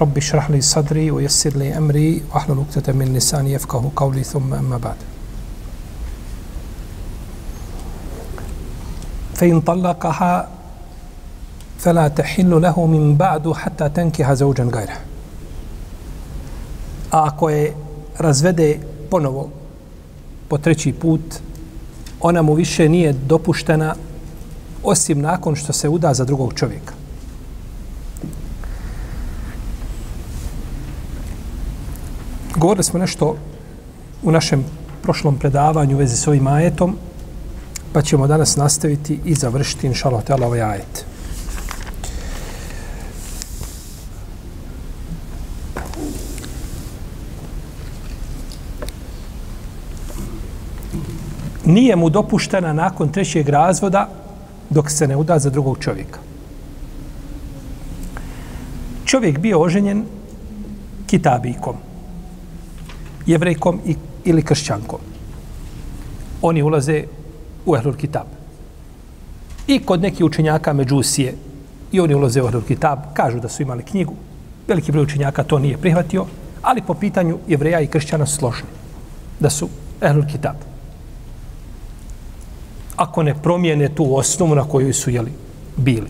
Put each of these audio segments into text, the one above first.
رب اشرح لي صدري ويسر لي أمري واحلل عقدة من لساني يفقه قولي ثم أما بعد فإن طلقها فلا تحل له من بعد حتى تنكح زوجا غيره A ako je razvede ponovo po treći put, ona mu više nije dopuštena osim nakon što se uda za drugog čovjeka. Govorili smo nešto u našem prošlom predavanju u vezi s ovim ajetom, pa ćemo danas nastaviti i završiti, inša Allah, ovaj ajet. Nije mu dopuštena nakon trećeg razvoda dok se ne uda za drugog čovjeka. Čovjek bio oženjen kitabikom jevrejkom i, ili kršćankom. Oni ulaze u Ehlul Kitab. I kod nekih učenjaka Međusije i oni ulaze u Ehlul Kitab, kažu da su imali knjigu. Veliki broj učenjaka to nije prihvatio, ali po pitanju jevreja i kršćana složni da su Ehlul Kitab. Ako ne promijene tu osnovu na kojoj su jeli, bili.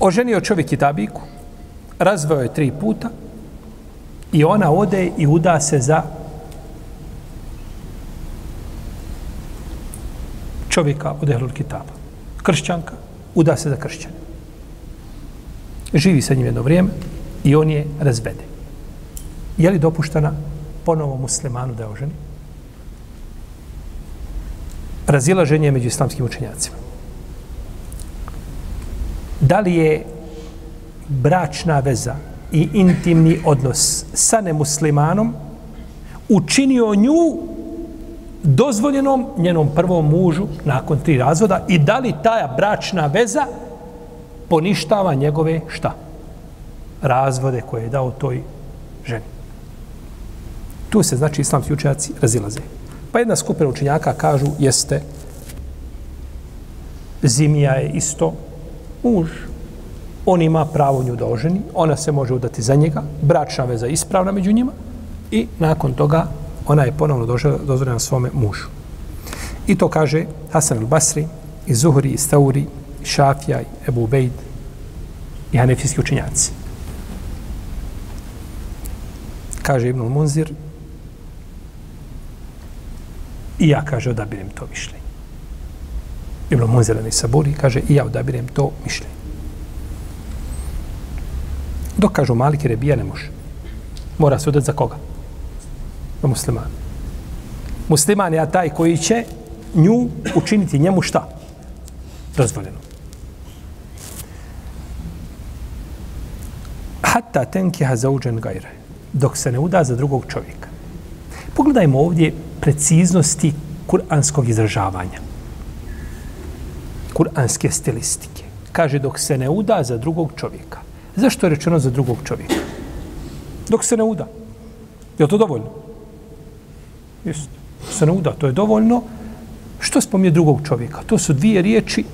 Oženio čovjek Kitabiku, razveo je tri puta, I ona ode i uda se za čovjeka od Ehlul Kitaba. Kršćanka, uda se za kršćana. Živi sa njim jedno vrijeme i on je razvede. Je li dopuštena ponovo muslimanu da je oženi? Razilaženje među islamskim učenjacima. Da li je bračna veza i intimni odnos sa nemuslimanom učinio nju dozvoljenom njenom prvom mužu nakon tri razvoda i da li ta bračna veza poništava njegove šta? Razvode koje je dao toj ženi. Tu se znači islamski učenjaci razilaze. Pa jedna skupina učenjaka kažu jeste zimija je isto muž on ima pravo nju da oženi, ona se može udati za njega, bračna veza ispravna među njima i nakon toga ona je ponovno dozvoljena svome mužu. I to kaže Hasan al-Basri, i Zuhri, i Stauri, i Šafija, i Ebu Bejd, i Hanefijski učenjaci. Kaže Ibn Munzir, i ja, kaže, odabirem to mišljenje. Ibn Munzir, i Saburi, kaže, i ja odabirem to mišljenje. Dok kažu Malik i Rebija ne može. Mora se udati za koga? Za musliman. Musliman je taj koji će nju učiniti njemu šta? Dozvoljeno. Hatta tenkiha zauđen gajre. Dok se ne uda za drugog čovjeka. Pogledajmo ovdje preciznosti kuranskog izražavanja. Kuranske stilistike. Kaže dok se ne uda za drugog čovjeka. Zašto je rečeno za drugog čovjeka? Dok se ne uda. Je to dovoljno? Isto. Se ne uda, to je dovoljno. Što spomnje drugog čovjeka? To su dvije riječi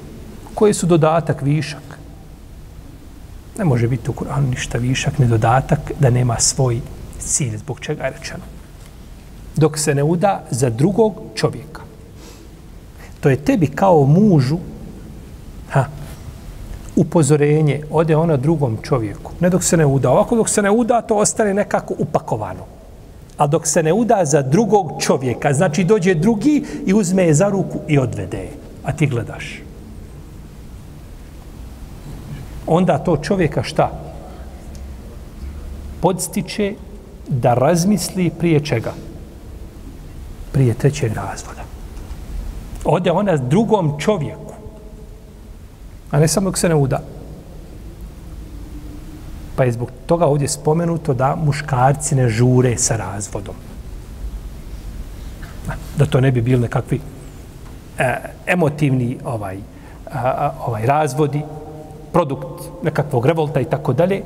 koje su dodatak, višak. Ne može biti u Kur'anu ništa višak, ne dodatak, da nema svoj cilj, zbog čega je rečeno. Dok se ne uda za drugog čovjeka. To je tebi kao mužu, ha, upozorenje, ode ona drugom čovjeku. Ne dok se ne uda. Ovako dok se ne uda, to ostane nekako upakovano. A dok se ne uda za drugog čovjeka, znači dođe drugi i uzme je za ruku i odvede je. A ti gledaš. Onda to čovjeka šta? Podstiče da razmisli prije čega? Prije trećeg razvoda. Ode ona drugom čovjeku a ne samo dok se ne uda. Pa je zbog toga ovdje spomenuto da muškarci ne žure sa razvodom. Da to ne bi bili nekakvi e, emotivni ovaj, a, ovaj razvodi, produkt nekakvog revolta i tako dalje,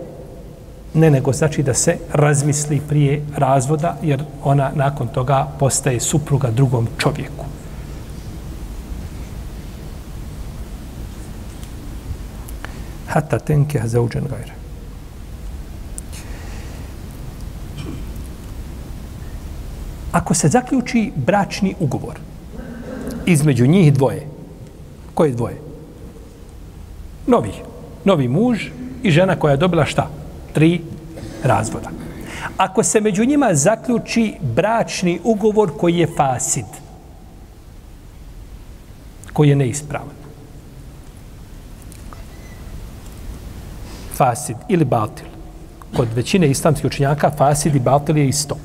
ne nego znači da se razmisli prije razvoda, jer ona nakon toga postaje supruga drugom čovjeku. Hata tenke zauđen gajre. Ako se zaključi bračni ugovor između njih dvoje, koje dvoje? Novi. Novi muž i žena koja je dobila šta? Tri razvoda. Ako se među njima zaključi bračni ugovor koji je fasid, koji je neispravan, fasid ili batil. kod većine islamskih učenjaka fasid i batil je isto.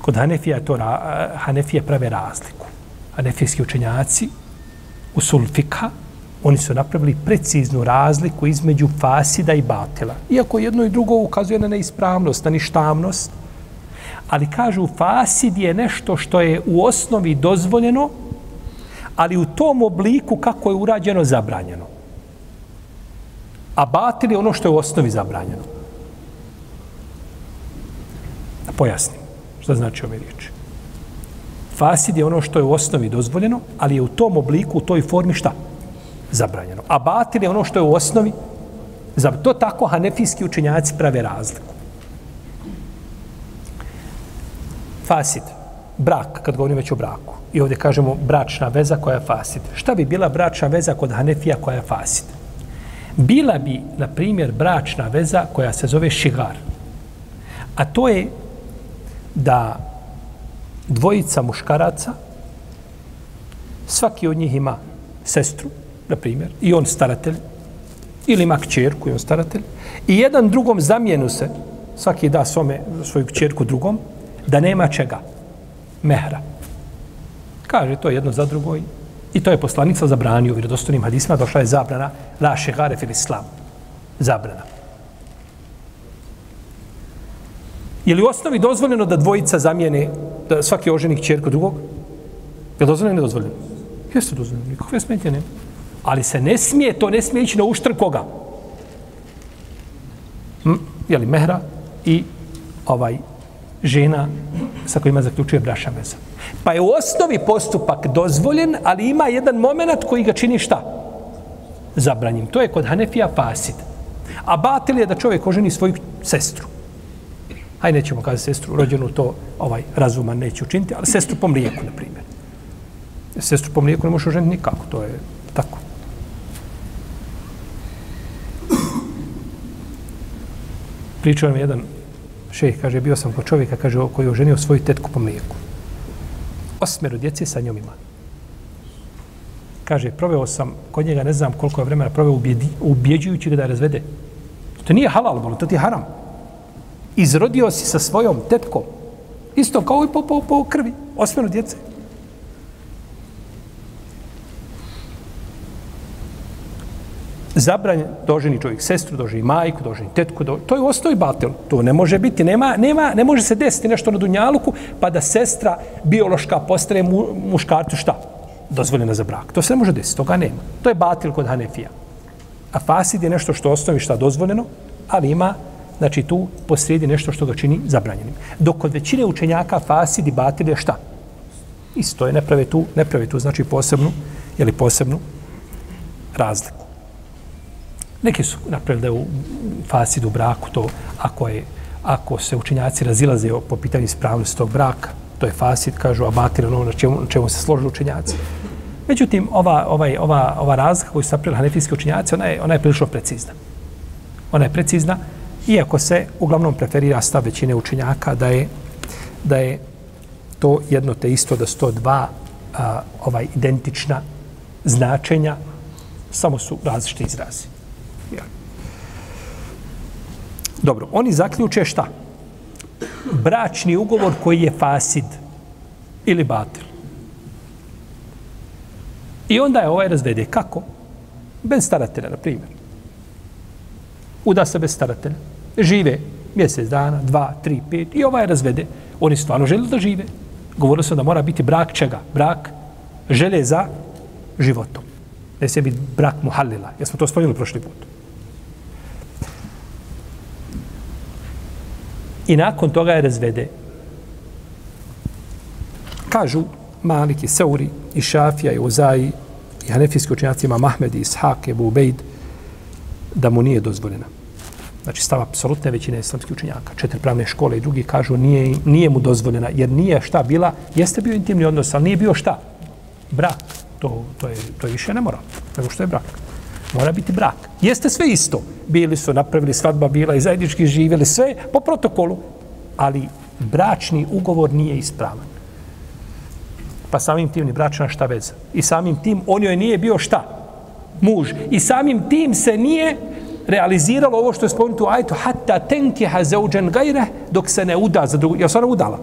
Kod Hanefija je to eh, Hanefija prave razliku. Hanefijski učenjaci u sulfika oni su napravili preciznu razliku između fasida i batila. Iako jedno i drugo ukazuje na neispravnost, na ništavnost, ali kažu fasid je nešto što je u osnovi dozvoljeno, ali u tom obliku kako je urađeno zabranjeno. A batil je ono što je u osnovi zabranjeno. Da pojasnim što znači ove riječi. Fasid je ono što je u osnovi dozvoljeno, ali je u tom obliku, u toj formi šta? Zabranjeno. A batil je ono što je u osnovi za to tako hanefijski učenjaci prave razliku. Fasid, brak, kad govorim već o braku. I ovdje kažemo bračna veza koja je fasid. Šta bi bila bračna veza kod hanefija koja je fasid? Bila bi, na primjer, bračna veza koja se zove šigar. A to je da dvojica muškaraca, svaki od njih ima sestru, na primjer, i on staratelj, ili ima kćerku i on staratelj, i jedan drugom zamijenu se, svaki da svome, svoju kćerku drugom, da nema čega, mehra. Kaže to jedno za drugo i I to je poslanica zabranio u vjerodostojnim hadisima, došla je zabrana la šegare fil islam. Zabrana. Je li u osnovi dozvoljeno da dvojica zamijene da svaki oženik čerku drugog? Je li dozvoljeno ili dozvoljeno? Jeste dozvoljeno, nikakve smetje nema. Ali se ne smije, to ne smije ići na uštr koga? Hm? Je li mehra i ovaj žena sa kojima zaključuje braša veza. Pa je u osnovi postupak dozvoljen, ali ima jedan moment koji ga čini šta? Zabranjim. To je kod Hanefija fasid. A batil je da čovjek oženi svoju sestru. Hajde, nećemo kazati sestru, rođenu to ovaj razuman neće učiniti, ali sestru po mlijeku, na primjer. Sestru po mlijeku ne možeš oženiti nikako, to je tako. Pričao nam jedan šejh, kaže, bio sam kod čovjeka, kaže, koji je oženio svoju tetku po mlijeku. Osmero djece sa njom ima. Kaže, proveo sam kod njega, ne znam koliko je vremena, proveo ubjeđujući ga da razvede. To nije halal, to ti je haram izrodio si sa svojom tetkom. Isto kao i po, po, po krvi. Osmeno djece. Zabranjen doženi čovjek sestru, doženi majku, doženi tetku, doženi, to je ostoj batel. To ne može biti, nema, nema, ne može se desiti nešto na Dunjaluku, pa da sestra biološka postane mu, muškarcu šta? Dozvoljena za brak. To se ne može desiti, toga nema. To je batil kod Hanefija. A fasid je nešto što osnovi šta dozvoljeno, ali ima znači tu posrijedi nešto što ga čini zabranjenim. Dok kod većine učenjaka fasid i batil je šta? Isto je, ne prave tu, ne prave tu, znači posebnu, ili posebnu razliku. Neki su napravili da je u fasidu u braku to, ako, je, ako se učenjaci razilaze po pitanju ispravnosti tog braka, to je fasid, kažu, a batil ono na čemu, na čemu se složili učenjaci. Međutim, ova, ovaj, ova, ova razlika koju su napravili hanefijski učenjaci, ona je, ona je prilično precizna. Ona je precizna, Iako se uglavnom preferira stav većine učenjaka da je da je to jedno te isto da sto dva a, ovaj identična značenja samo su različiti izrazi. Ja. Dobro, oni zaključe šta? Bračni ugovor koji je fasid ili batil. I onda je ovaj razvede. Kako? Bez staratelja, na primjer. Uda se bez staratelja. Žive mjesec dana, dva, tri, pet i ovaj razvede. Oni stvarno žele da žive. Govorilo se da mora biti brak čega? Brak želje za životom. Ne se biti brak muhallila. Ja smo to spomenuli prošli put. I nakon toga je razvede. Kažu Malik i Seuri i Šafija i Uzaji i Hanefijski učenjaci ima Mahmed i Ishak i Bubejd da mu nije dozvoljena. Znači stava apsolutne većine islamskih učenjaka. Četiri pravne škole i drugi kažu nije, nije mu dozvoljena jer nije šta bila, jeste bio intimni odnos, ali nije bio šta? Brak. To, to, je, to je više ne mora nego što je brak. Mora biti brak. Jeste sve isto. Bili su, napravili svadba, bila i zajednički živjeli, sve po protokolu. Ali bračni ugovor nije ispravan. Pa samim tim ni bračna šta veza. I samim tim on joj nije bio šta? Muž. I samim tim se nije realiziralo ovo što je spomenuto ajto hatta tenke ha zauđen gajre dok se ne uda za drugu. Jel se ona udala?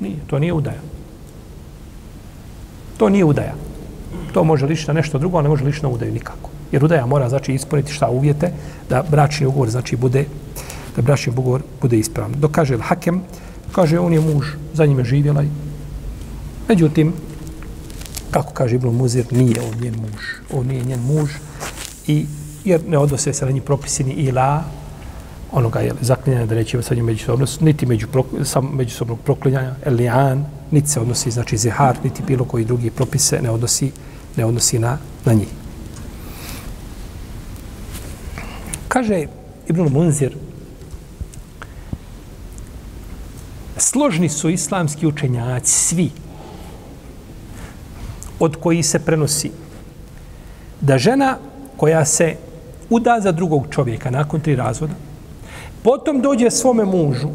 Nije, to nije udaja. To nije udaja. To može lići na nešto drugo, a ne može lići na udaju nikako. Jer udaja mora znači ispuniti šta uvjete da bračni ugovor znači bude da bračni ugovor bude ispravan. Dok kaže Hakem, kaže on je muž, za njime živjela i međutim kako kaže Ibn Muzir, nije on njen muž. On nije njen muž i jer ne odnose se na njih propisi ni ila, onoga je zaklinjanja da neće sa njim međusobno, niti među, sam međusobnog proklinjanja, elijan, niti se odnosi, znači zihar, niti bilo koji drugi propise ne odnosi, ne odnosi na, na njih. Kaže Ibn Munzir, složni su islamski učenjaci, svi, od koji se prenosi da žena koja se uda za drugog čovjeka nakon tri razvoda, potom dođe svome mužu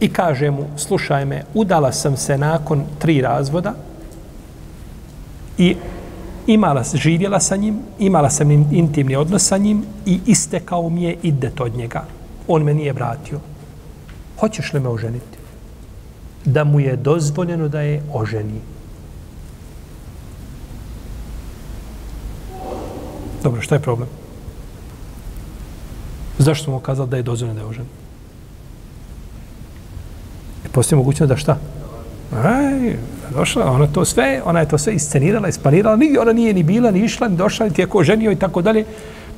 i kaže mu, slušaj me, udala sam se nakon tri razvoda i imala, živjela sa njim, imala sam intimni odnos sa njim i istekao mi je idet od njega. On me nije vratio. Hoćeš li me oženiti? Da mu je dozvoljeno da je oženi. Dobro, šta je problem? Zašto smo kazali da je dozvoljeno da je oženi? E, postoji mogućnost da šta? Aj, došla, ona to sve, ona je to sve iscenirala, isplanirala, nigdje ona nije ni bila, ni išla, ni došla, niti je ko ženio i tako dalje.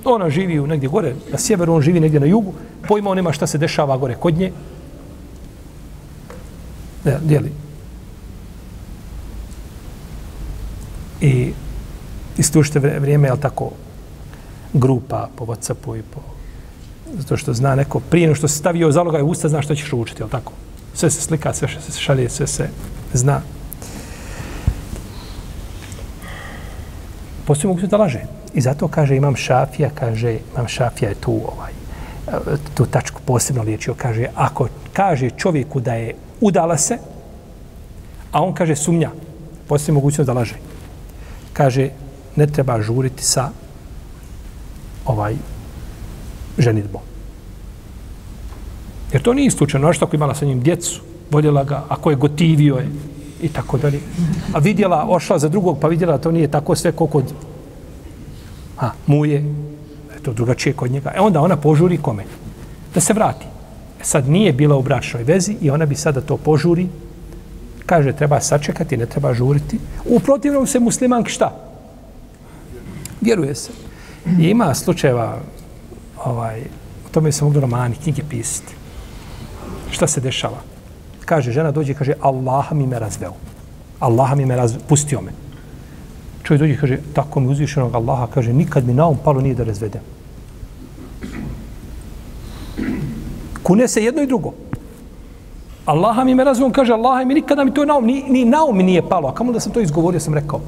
Ona živi u negdje gore, na sjeveru, on živi negdje na jugu, pojma on nema šta se dešava gore kod nje. Ne, djeli. I istušte vrijeme, je tako, grupa po Whatsappu i po zato što zna neko prije što se stavio zalogaj u usta, zna što ćeš učiti, je tako? Sve se slika, sve se šalje, sve se zna. Postoji mogućnost da laže. I zato kaže imam šafija, kaže imam šafija je tu ovaj, tu tačku posebno liječio, kaže ako kaže čovjeku da je udala se, a on kaže sumnja, postoji mogućnost da laže. Kaže, ne treba žuriti sa ovaj ženitbom. Jer to nije slučajno. Znaš ako imala sa njim djecu, voljela ga, ako je gotivio je i tako dalje. A vidjela, ošla za drugog, pa vidjela to nije tako sve kod a, muje, je to drugačije kod njega. E onda ona požuri kome? Da se vrati. E sad nije bila u bračnoj vezi i ona bi sada to požuri. Kaže, treba sačekati, ne treba žuriti. U protivnom se muslimanki šta? Vjeruje se. I ima slučajeva, ovaj, o tome se mogu romani, knjige pisati. Šta se dešava? Kaže, žena dođe i kaže, Allah mi me razveo. Allah mi me razveo, pustio me. Čovjek dođe i kaže, tako mi uzvišenog Allaha, kaže, nikad mi na um palo nije da razvedem. Kune se jedno i drugo. Allaha mi me razveo, on kaže, Allaha mi nikada mi to na um, ni, ni na um mi nije palo. A kamo da sam to izgovorio, sam rekao.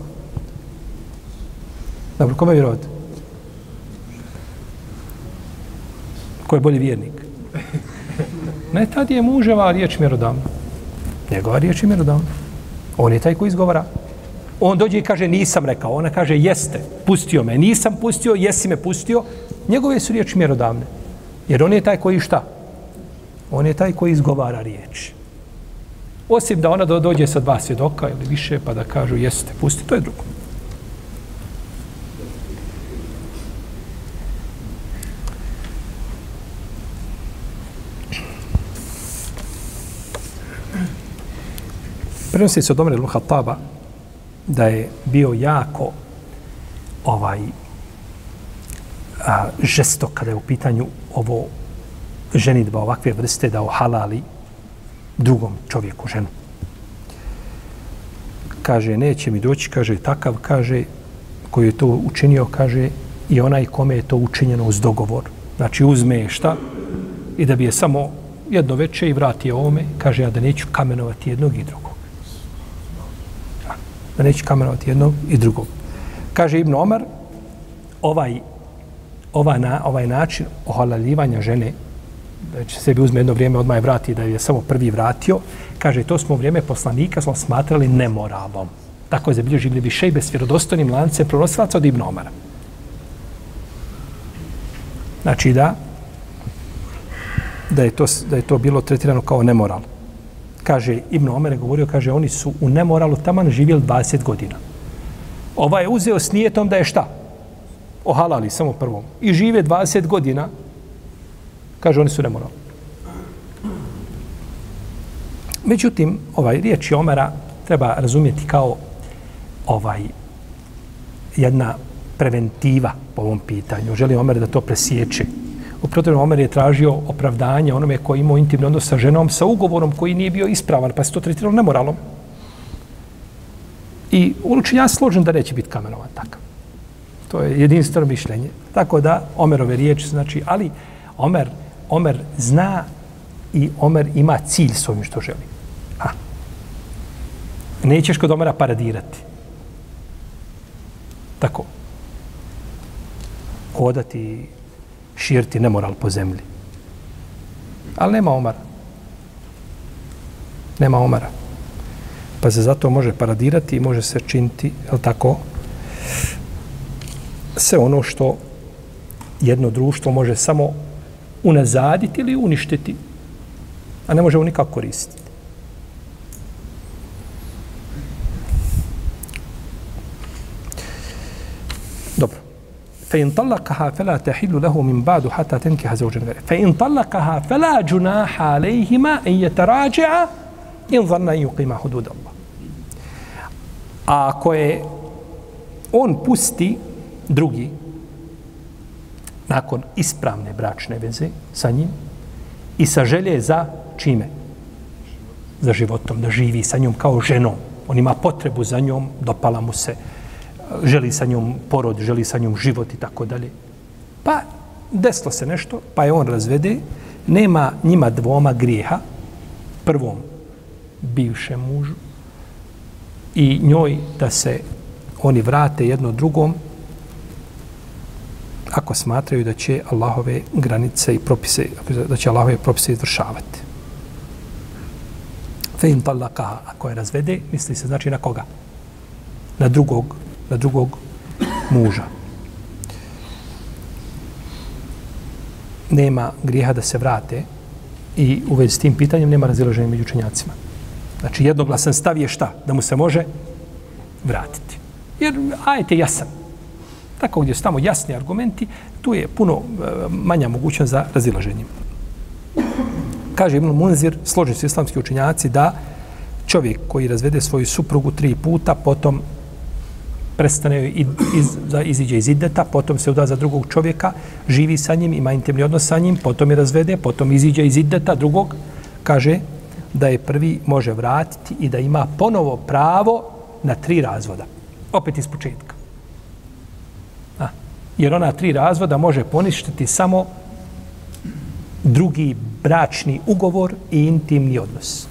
Dobro, kome vjerovati? ko je bolji vjernik. Ne, tad je muževa riječ mjerodavna. Njegova riječ je mjerodavna. On je taj koji izgovara. On dođe i kaže nisam rekao. Ona kaže jeste, pustio me. Nisam pustio, jesi me pustio. Njegove su riječi mjerodavne. Jer on je taj koji šta? On je taj koji izgovara riječ. Osim da ona dođe sa dva svjedoka ili više pa da kažu jeste, pusti, to je drugo. Prenosi se od Omer Luhataba da je bio jako ovaj a, žestok kada je u pitanju ovo ženitba ovakve vrste da ohalali drugom čovjeku ženu. Kaže, neće mi doći, kaže, takav, kaže, koji je to učinio, kaže, i onaj kome je to učinjeno uz dogovor. Znači, uzme je šta i da bi je samo jedno veče i vrati ovome, kaže, ja da neću kamenovati jednog i drugog. Da neće kamenovati jednog i drugog. Kaže Ibn Omar, ovaj, ovaj, na, ovaj način ohalaljivanja žene, da će sebi uzme jedno vrijeme, odmah je vrati, da je samo prvi vratio, kaže, to smo u vrijeme poslanika smo smatrali nemoralom. Tako je zabilježi Ibn Bišej s vjerodostojnim lancem pronosilaca od Ibn Omara. Znači da, da je, to, da je to bilo tretirano kao nemoral. Kaže, Ibn Omer je govorio, kaže, oni su u nemoralu taman živjeli 20 godina. Ova je uzeo s nijetom da je šta? Ohalali samo prvom. I žive 20 godina, kaže, oni su nemoralni. Međutim, ovaj riječ Omera treba razumjeti kao ovaj jedna preventiva po ovom pitanju. Želi Omer da to presječe. U protivnom Omer je tražio opravdanje onome koji imao intimni odnos sa ženom sa ugovorom koji nije bio ispravan, pa se to tretiralo nemoralom. I uliči ja složen da neće biti kamenovan takav. To je jedinstveno mišljenje. Tako da Omerove riječi znači, ali Omer, Omer zna i Omer ima cilj s ovim što želi. A. Nećeš kod Omera paradirati. Tako. Hodati širiti nemoral po zemlji. Ali nema Omara. Nema Omara. Pa se zato može paradirati i može se činiti, je tako, sve ono što jedno društvo može samo unazaditi ili uništiti, a ne može u nikako koristiti. فإن طلقها فلا تحل له من بعد حتى تنكح زوجا غيره فإن طلقها فلا جناح عليهما أن يتراجعا إن ظن أن يقيم حدود الله A ako je on pusti drugi nakon ispravne bračne veze sa njim i sa želje za čime? Za životom, da živi sa njom kao ženom. On ima potrebu za njom, dopala mu se želi sa njom porod, želi sa njom život i tako dalje. Pa desilo se nešto, pa je on razvede, nema njima dvoma grijeha, prvom bivšem mužu i njoj da se oni vrate jedno drugom ako smatraju da će Allahove granice i propise, da će Allahove propise izvršavati. Fe in talakaha, ako je razvede, misli se znači na koga? Na drugog na drugog muža. Nema grijeha da se vrate i u vezi s tim pitanjem nema razilaženja među učenjacima. Znači, jednoglasan stav je šta? Da mu se može vratiti. Jer, ajte, jasan. Tako gdje su tamo jasni argumenti, tu je puno e, manja mogućnost za razilaženje. Kaže Ibn Munzir, složeni su islamski učenjaci, da čovjek koji razvede svoju suprugu tri puta, potom prestane iz, iz, za, iziđe iz ideta, potom se uda za drugog čovjeka, živi sa njim, ima intimni odnos sa njim, potom je razvede, potom iziđe iz ideta drugog, kaže da je prvi može vratiti i da ima ponovo pravo na tri razvoda. Opet iz početka. A, jer ona tri razvoda može poništiti samo drugi bračni ugovor i intimni odnos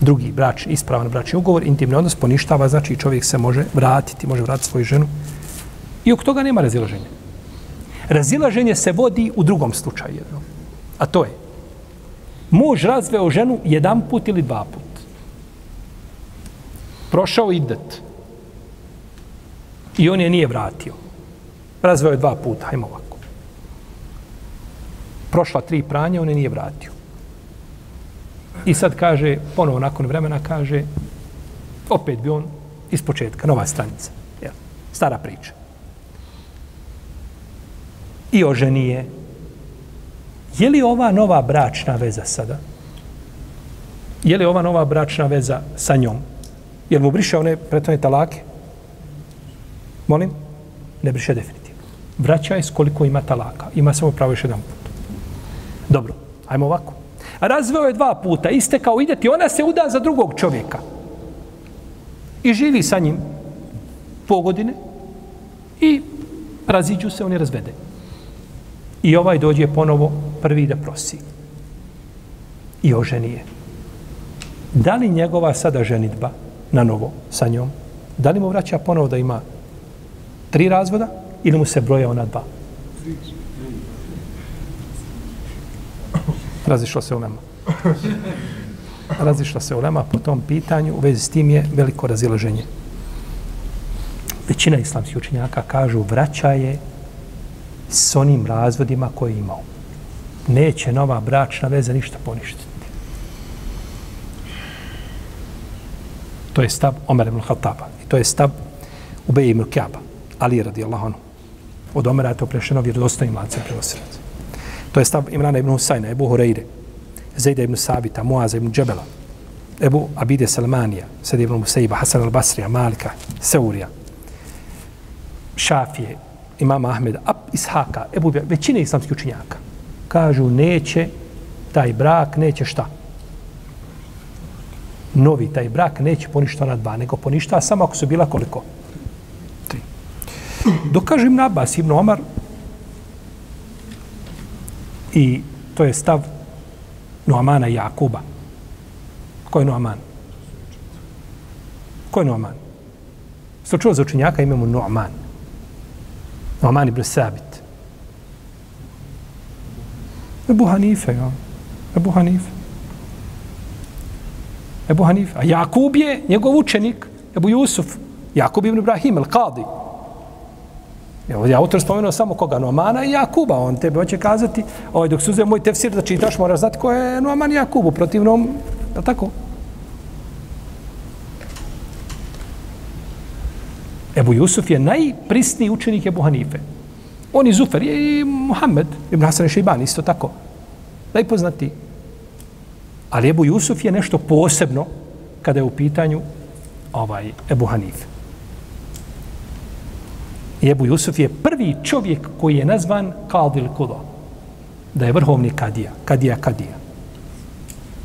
drugi bračni, ispravan bračni ugovor, intimni odnos poništava, znači čovjek se može vratiti, može vratiti svoju ženu. I oko toga nema razilaženja. Razilaženje se vodi u drugom slučaju jednom. A to je, muž razveo ženu jedan put ili dva put. Prošao idet. I on je nije vratio. Razveo je dva puta, hajmo ovako. Prošla tri pranja, on je nije vratio. I sad kaže, ponovo nakon vremena kaže, opet bi on iz početka, nova stranica. Jel? Stara priča. I oženi je. Je li ova nova bračna veza sada? je li ova nova bračna veza sa njom? Jel mu briše one pretone talake? Molim? Ne briše definitivno. Vraća je s koliko ima talaka. Ima samo pravo još jedan put. Dobro, ajmo ovako. Razveo je dva puta, iste kao ideti, ona se uda za drugog čovjeka. I živi sa njim po godine i raziđu se, oni razvede. I ovaj dođe ponovo prvi da prosi. I oženi je. Da li njegova sada ženitba na novo sa njom, da li mu vraća ponovo da ima tri razvoda ili mu se broja ona dva? Razišla se ulema. Razišla se ulema po tom pitanju, u vezi s tim je veliko razilaženje. Većina islamskih učenjaka kažu vraća je s onim razvodima koje je imao. Neće nova bračna veza ništa poništiti. To je stav Omer ibn Khattaba. I to je stav Ubej ibn Kjaba. Ali radi Allah ono. Od Omera je to prešeno vjerodostojnim lancem prenosilaca. To je stav Imrana ibn Husajna, Ebu Horeire, Zejda ibn Sabita, Muaza ibn Džebela, Ebu Abide Salmanija, Sada ibn Musaiba, Hasan al-Basrija, Malika, Seurija, Šafije, imama Ahmeda, Ab Ishaka, Ebu većine islamskih učinjaka, kažu neće taj brak, neće šta? Novi taj brak neće poništa na dva, nego poništa samo ako su bila koliko? Tri. Dokažu na Abbas ibn Omar i to je stav Noamana i Jakuba. Ko je Noaman? Ko je Noaman? Sto čuo za učenjaka imamo Noaman. Noaman ibn Sabit. Ebu Hanife, ja. Ebu Hanife. Ebu Hanife. A Jakub je njegov učenik, Ebu Jusuf. Jakub ibn Ibrahim, al-Qadi. Evo, ja autor spomenuo samo koga, Noamana i Jakuba. On tebe hoće kazati, ovaj, dok se moj tefsir da čitaš, moraš znati ko je Noaman i Jakubu. Protivnom, je tako? Ebu Jusuf je najprisniji učenik Ebu Hanife. On i Zufer je i Muhammed, Ibn Hasan i Šeiban, isto tako. Najpoznatiji. Ali Ebu Jusuf je nešto posebno kada je u pitanju ovaj Ebu Hanife. Ebu Jusuf je prvi čovjek koji je nazvan Kadil Kudo. Da je vrhovni kadija. Kadija kadija.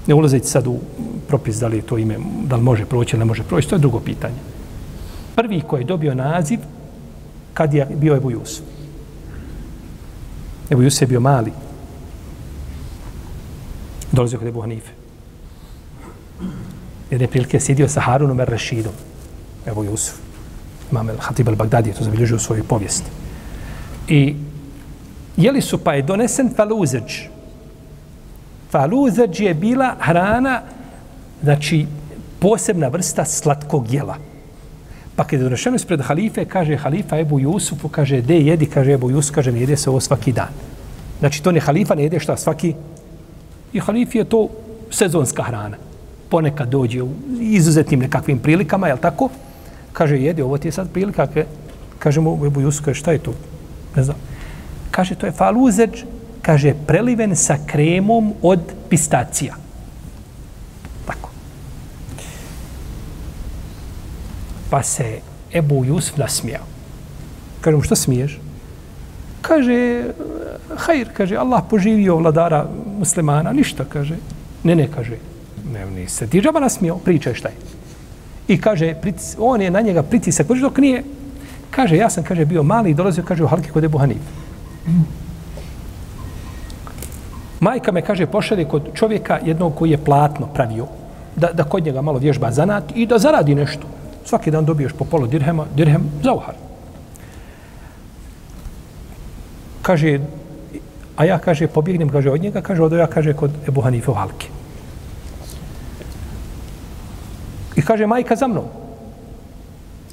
Ne ulazeći sad u propis da li je to ime, da li može proći ili ne može proći, to je drugo pitanje. Prvi koji je dobio naziv kadija bio Ebu Jusuf. Ebu Jusuf je bio mali. Dolazio kod Ebu Hanife. Jedne prilike sjedio sa Harunom er Rashidom. Ebu Jusuf imam al-Hatib al Bagdadi je to zabilježio u svojoj povijesti. I jeli su pa je donesen faluzeđ. Faluzeđ je bila hrana, znači posebna vrsta slatkog jela. Pa kada je donešeno ispred halife, kaže halifa Ebu Jusufu, kaže, de jedi, kaže Ebu Jusuf, kaže, ne jede se ovo svaki dan. Znači, to ne halifa ne jede šta svaki... I halif je to sezonska hrana. Ponekad dođe u izuzetnim nekakvim prilikama, je tako? Kaže, jedi, ovo ti je sad prilika. Kaže mu, Ebu Jusuf, kaže, šta je to? Ne znam. Kaže, to je faluzeđ, kaže, preliven sa kremom od pistacija. Tako. Pa se Ebu Jusuf nasmijao. Kaže mu, što smiješ? Kaže, hajr, kaže, Allah poživio vladara muslimana, ništa, kaže. Ne, ne, kaže, ne, nisi se ti džaba nasmijao, pričaj šta je. I kaže, on je na njega pritisak, dok nije, kaže, ja sam, kaže, bio mali i dolazio, kaže, u halki kod Ebu Hanif. Majka me, kaže, pošalje kod čovjeka jednog koji je platno pravio, da, da kod njega malo vježba zanat i da zaradi nešto. Svaki dan dobiješ po polo dirhema, dirhem za uhar. Kaže, a ja, kaže, pobjegnem, kaže, od njega, kaže, odo ja, kaže, kod Ebu Hanife u halki. I kaže, majka za mnom.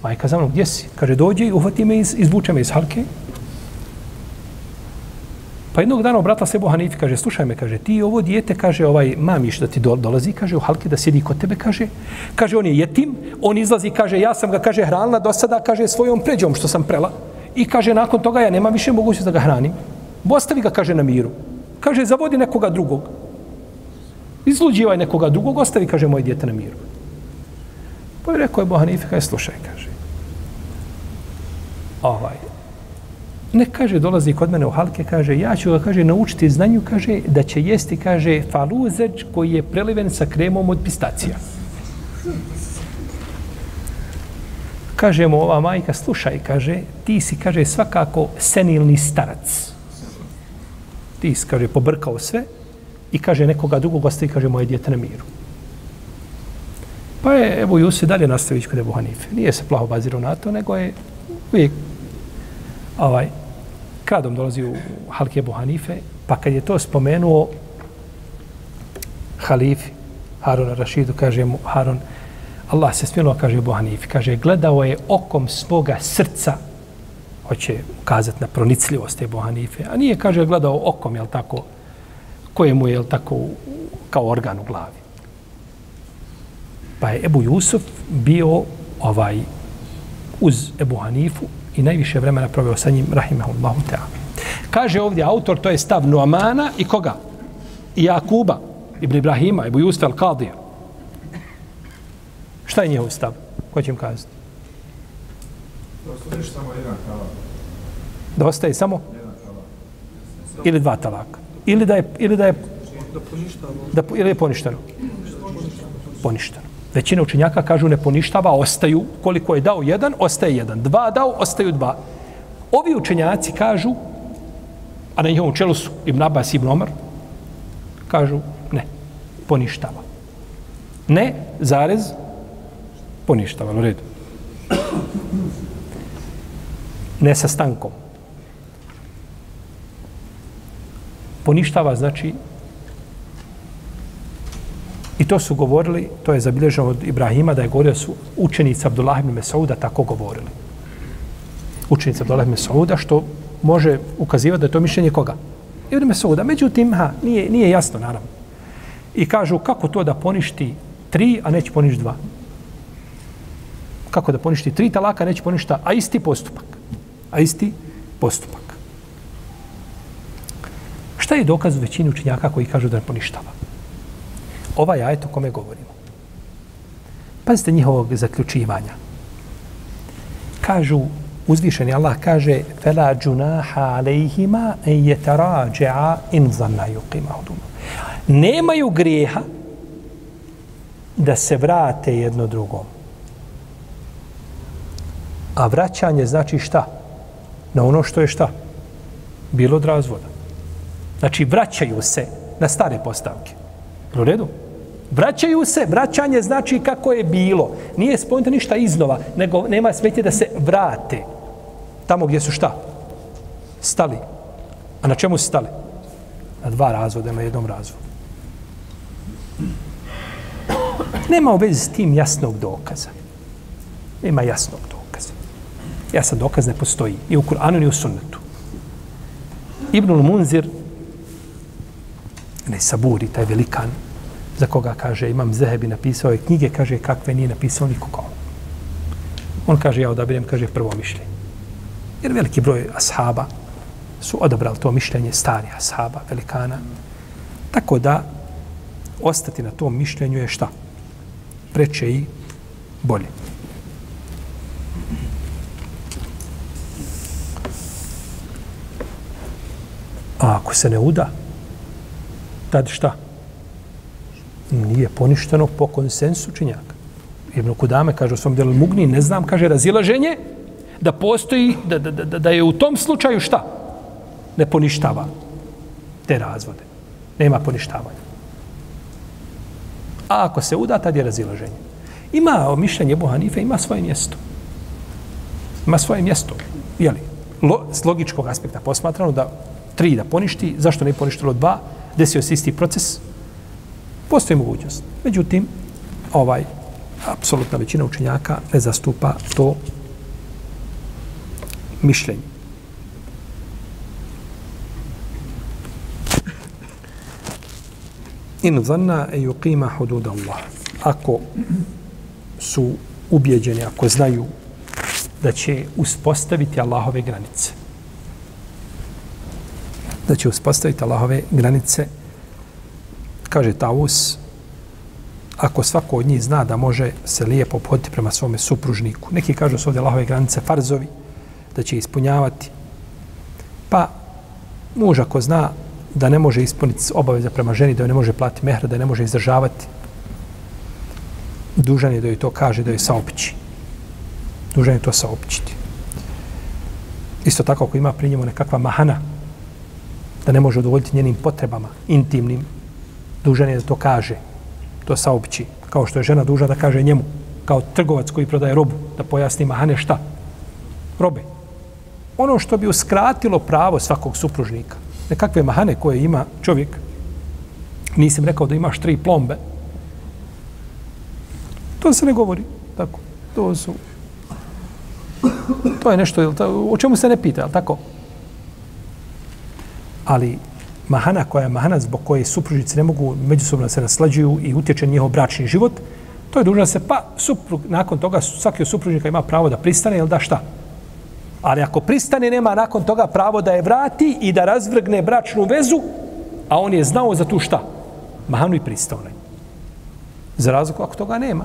Majka za mnom, gdje si? Kaže, dođe i uhvati me, iz, izvuče me iz halke. Pa jednog dana obratila se Hanifi, kaže, slušaj me, kaže, ti ovo dijete, kaže, ovaj mamiš da ti dolazi, kaže, u halke da sjedi kod tebe, kaže, kaže, on je jetim, on izlazi, kaže, ja sam ga, kaže, hranila do sada, kaže, svojom pređom što sam prela. I kaže, nakon toga ja nema više mogućnost da ga hranim. Ostavi ga, kaže, na miru. Kaže, zavodi nekoga drugog. Izluđivaj nekoga drugog, ostavi, kaže, moje dijete na miru. Pa je rekao je Bohanife, kaže, slušaj, kaže. Ovaj, ne kaže, dolazi kod mene u halke, kaže, ja ću ga, kaže, naučiti znanju, kaže, da će jesti, kaže, faluzeč koji je preliven sa kremom od pistacija. Kaže mu ova majka, slušaj, kaže, ti si, kaže, svakako senilni starac. Ti si, kaže, pobrkao sve i kaže nekoga drugog ostavi, kaže, moje djete na miru. Pa je, Ebu Jusuf dalje nastavić kod Ebu Hanife. Nije se plaho bazirao na to, nego je uvijek ovaj, kradom dolazi u Halke Ebu Hanife, pa kad je to spomenuo halifi Haruna Rašidu, kaže mu Harun, Allah se smilo, kaže Ebu Hanife, kaže, gledao je okom svoga srca, hoće ukazati na pronicljivost Ebu Hanife, a nije, kaže, gledao okom, jel tako, kojemu je, jel tako, kao organ u glavi. Pa je Ebu Jusuf bio ovaj uz Ebu Hanifu i najviše vremena proveo sa njim, rahimahullahu ta'ala. Kaže ovdje autor, to je stav Nuamana i koga? I Jakuba, Ibn Ibrahima, Ebu Jusuf al-Kadija. Šta je njihov stav? Ko će im kazati? Da ostaje samo jedan talak. Da ostaje samo? Jedan talak. Ili dva talaka. Ili da je, ili da je, da, ili je poništeno? Poništeno. Većina učenjaka kažu ne poništava, ostaju, koliko je dao jedan, ostaje jedan. Dva dao, ostaju dva. Ovi učenjaci kažu, a na njihovom čelu su Ibn Abbas i Ibn Omar, kažu ne, poništava. Ne, zarez, poništava, u redu. Ne sa stankom. Poništava znači I to su govorili, to je zabilježeno od Ibrahima, da je govorio su učenici Abdullah ibn Mesauda tako govorili. Učenici Abdullah ibn Mesauda, što može ukazivati da je to mišljenje koga? Ibn Mesauda. Međutim, ha, nije, nije jasno, naravno. I kažu, kako to da poništi tri, a neće poništi dva? Kako da poništi tri talaka, neće poništa, a isti postupak. A isti postupak. Šta je dokaz u većini učenjaka koji kažu da ne poništava? Ovaj ajet o kome govorimo. Pazite njihovog zaključivanja. Kažu, uzvišeni Allah kaže fela džunaha alejhima en jetarađa in zanna yuqima huduma. Nemaju grijeha da se vrate jedno drugom. A vraćanje znači šta? Na ono što je šta? Bilo od razvoda. Znači, vraćaju se na stare postavke. U redu? Vraćaju se, vraćanje znači kako je bilo. Nije spomenuto ništa iznova, nego nema smetje da se vrate. Tamo gdje su šta? Stali. A na čemu su stali? Na dva razvoda, na jednom razvodu. Nema u vezi s tim jasnog dokaza. Nema jasnog dokaza. Jasan dokaz ne postoji. Ni u Kur'anu, ni u sunnetu. Ibnul Munzir, ne saburi, taj velikan, za koga kaže imam Zehebi napisao je knjige, kaže kakve nije napisao nikoga. On kaže ja odabirem, kaže prvo mišljenje. Jer veliki broj ashaba su odabrali to mišljenje stari ashaba, velikana. Tako da ostati na tom mišljenju je šta? Preče i bolje. A ako se ne uda, tad šta? Nije poništeno po konsensu činjaka. Ibn Kudame kaže u svom delu Mugni, ne znam, kaže razilaženje, da postoji, da, da, da, da je u tom slučaju šta? Ne poništava te razvode. Nema poništavanja. A ako se uda, tad je razilaženje. Ima mišljenje Ebu Hanife, ima svoje mjesto. Ima svoje mjesto. Jeli, lo, s logičkog aspekta posmatrano da tri da poništi, zašto ne poništilo dva, desio se isti proces, Postoji mogućnost. Međutim, ovaj, apsolutna većina učenjaka ne zastupa to mišljenje. In zanna e yuqima hudud Allah. Ako su ubjeđeni, ako znaju da će uspostaviti Allahove granice. Da će uspostaviti Allahove granice kaže Taus, ako svako od njih zna da može se lijepo poditi prema svome supružniku. Neki kažu da su ovdje Allahove granice farzovi, da će ispunjavati. Pa muž ako zna da ne može ispuniti obaveze prema ženi, da joj ne može platiti mehra, da ne može izdržavati, dužan je da joj to kaže, da joj saopći. Dužan je to saopćiti. Isto tako ako ima pri njemu nekakva mahana, da ne može udovoljiti njenim potrebama, intimnim, dužan je da to kaže, to saopći, Kao što je žena duža da kaže njemu, kao trgovac koji prodaje robu, da pojasni mahane šta? Robe. Ono što bi uskratilo pravo svakog supružnika, nekakve mahane koje ima čovjek, nisam rekao da imaš tri plombe, to se ne govori. Tako. To su to je nešto, o čemu se ne pita, tako? Ali mahana koja je mahana zbog koje supružnici ne mogu međusobno se naslađuju i utječe njihov bračni život, to je dužno se, pa suprug, nakon toga svaki od supružnika ima pravo da pristane, jel da šta? Ali ako pristane, nema nakon toga pravo da je vrati i da razvrgne bračnu vezu, a on je znao za tu šta? Mahanu i pristao Za razliku ako toga nema.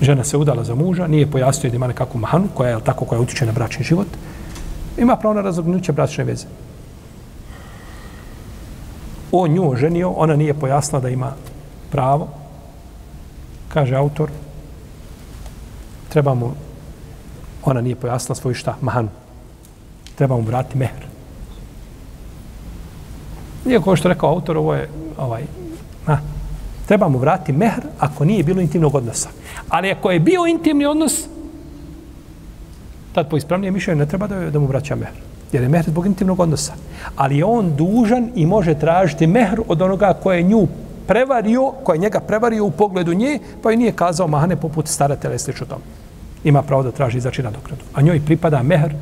žena se udala za muža, nije pojasnio da ima nekakvu mahanu, koja je tako, koja utiče na bračni život, ima pravo na razognuće bračne veze. On nju oženio, ona nije pojasnila da ima pravo, kaže autor, treba mu, ona nije pojasnila svoju šta, mahanu. Treba mu vrati mehr. Nije što rekao autor, ovo je ovaj, na, treba mu vrati mehr ako nije bilo intimnog odnosa. Ali ako je bio intimni odnos, tad po ispravnije mišljenje ne treba da, da mu vraća mehr. Jer je mehr zbog intimnog odnosa. Ali je on dužan i može tražiti mehr od onoga koje je nju prevario, koje je njega prevario u pogledu nje, pa joj nije kazao mahane poput staratelja i slično tome. Ima pravo da traži znači nadokradu. A njoj pripada mehr,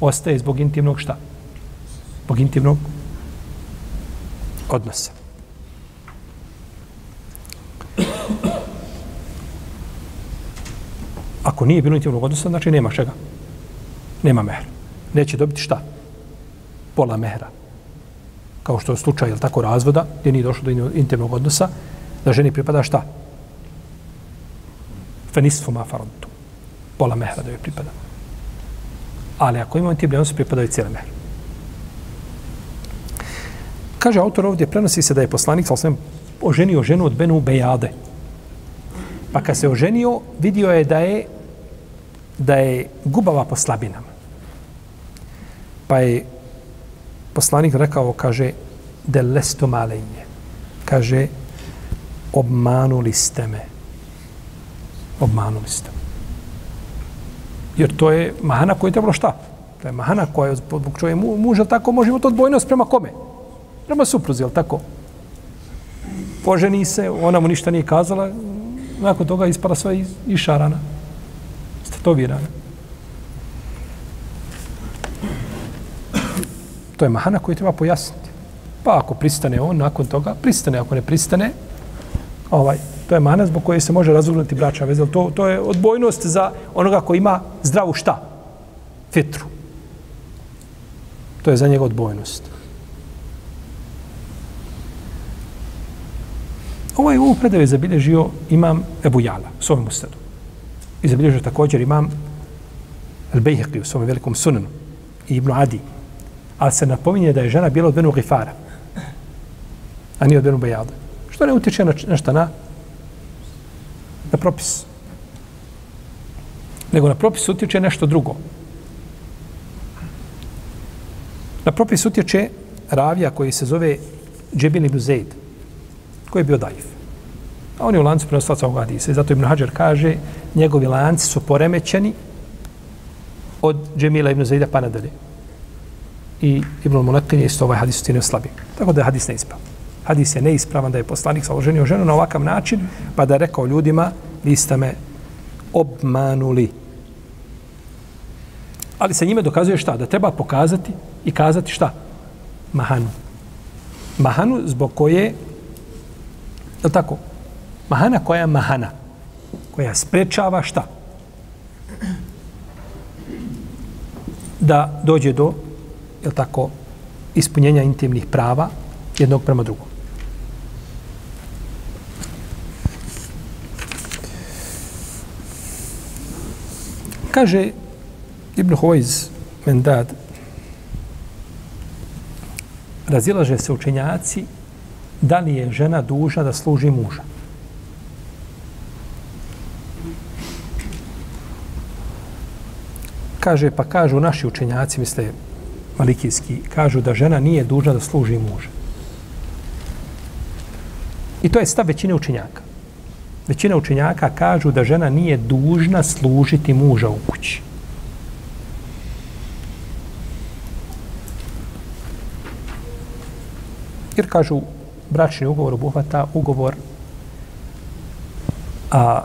ostaje zbog intimnog šta? Zbog intimnog odnosa. Ako nije bilo intimnog odnosa, znači nema čega. Nema mehra. Neće dobiti šta? Pola mehra. Kao što je slučaj, je tako, razvoda, gdje nije došlo do intimnog odnosa, da ženi pripada šta? Fenisfu ma farontu. Pola mehra da joj pripada. Ali ako imamo intimni odnos, pripada joj cijela mehra. Kaže autor ovdje, prenosi se da je poslanik, sa osvijem, oženio ženu od Benu Bejade. Pa kad se oženio, vidio je da je da je gubava po slabinama. Pa je poslanik rekao, kaže, de lesto malenje. Kaže, obmanuli ste me. Obmanuli ste me. Jer to je mahana koja je trebalo šta? To je mahana koja je zbog čovje muža, tako može imati odbojnost prema kome? Prema supruzi, jel tako? Poženi se, ona mu ništa nije kazala, nakon toga ispala sva iz, išarana tetovirana. To je mahana koju treba pojasniti. Pa ako pristane on, nakon toga, pristane. Ako ne pristane, ovaj, to je mahana zbog koje se može razvrnuti braća veza. To, to je odbojnost za onoga koji ima zdravu šta? Fitru. To je za njega odbojnost. Ovaj ovu predaju je zabilježio imam Ebu Jala, u svojom ustadu. I zabilježio također imam Al-Bejheqi u svom velikom sunanu i Ibn Adi. Ali se napominje da je žena bila od Benu Gifara, a nije od Benu Bejada. Što ne utječe na, na šta? Na, na propis. Nego na propis utječe nešto drugo. Na propis utječe ravija koji se zove Džebin ibn Zaid, koji je bio daif. A on je u lancu prenoslaca ovog hadisa. I zato Ibn Hajar kaže, njegovi lanci su poremećeni od Džemila ibn Zaida pa nadalje. I Ibn Muletin je isto ovaj hadis ucijenio slabim. Tako da je hadis neispravan. Hadis je neispravan da je poslanik sa oženio ženu na ovakav način, pa da je rekao ljudima, vi ste me obmanuli. Ali se njime dokazuje šta? Da treba pokazati i kazati šta? Mahanu. Mahanu zbog koje, je tako? Mahana koja je mahana? Koja sprečava šta? Da dođe do, je tako, ispunjenja intimnih prava jednog prema drugom. Kaže Ibn Hojz Mendad, razilaže se učenjaci da li je žena duža da služi muža. Kaže, pa kažu naši učenjaci, misle malikijski, kažu da žena nije dužna da služi muža. I to je stav većine učenjaka. Većina učenjaka kažu da žena nije dužna služiti muža u kući. Jer kažu, bračni ugovor obuhvata ugovor a,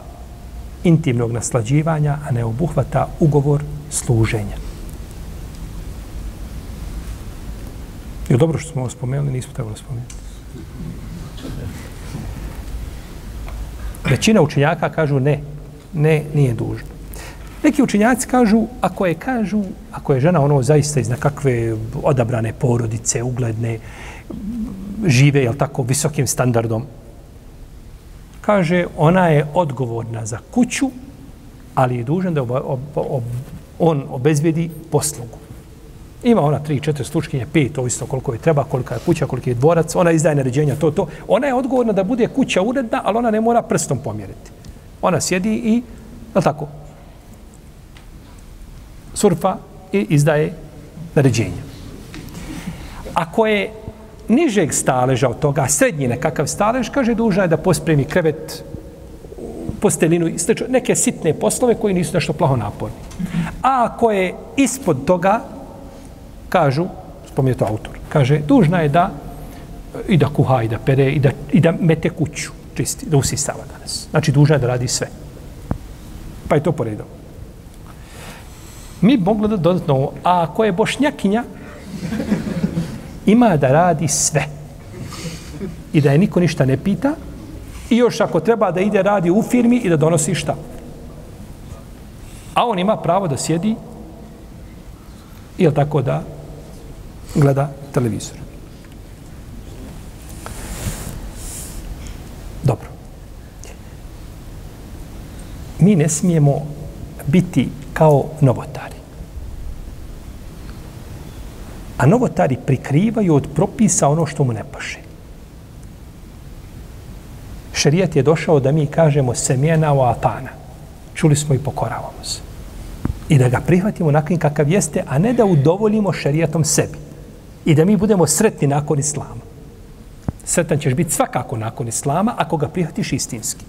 intimnog naslađivanja, a ne obuhvata ugovor služenja. Je dobro što smo ovo spomenuli, nismo trebali spomenuti. Većina učenjaka kažu ne, ne, nije dužno. Neki učenjaci kažu, ako je kažu, ako je žena ono zaista iz nekakve odabrane porodice, ugledne, žive, jel tako, visokim standardom, kaže, ona je odgovorna za kuću, ali je dužan da ob, ob, ob, on obezbedi poslugu. Ima ona tri, četiri slučkinje, pet, ovisno koliko je treba, kolika je kuća, koliki je dvorac, ona izdaje naređenja, to, to. Ona je odgovorna da bude kuća uredna, ali ona ne mora prstom pomjeriti. Ona sjedi i, je tako, surfa i izdaje naređenja. Ako je nižeg staleža od toga, srednji nekakav stalež, kaže, dužna je da pospremi krevet, postelinu, neke sitne poslove koji nisu nešto plaho naporni. A ako je ispod toga, kažu, spominje to autor, kaže, dužna je da e, i da kuha, i da pere, i da, i da mete kuću, čisti, da usisava danas. Znači, dužna je da radi sve. Pa je to poredao. Mi mogli da dodatno ovo, a ako je bošnjakinja, ima da radi sve. I da je niko ništa ne pita, i još ako treba da ide radi u firmi i da donosi šta. A on ima pravo da sjedi, ili tako da gleda televizor. Dobro. Mi ne smijemo biti kao novotari. A novotari prikrivaju od propisa ono što mu ne paše. Šerijat je došao da mi kažemo semjena o atana. Čuli smo i pokoravamo se. I da ga prihvatimo nakon kakav jeste, a ne da udovoljimo šerijatom sebi i da mi budemo sretni nakon islama. Sretan ćeš biti svakako nakon islama ako ga prihvatiš istinski.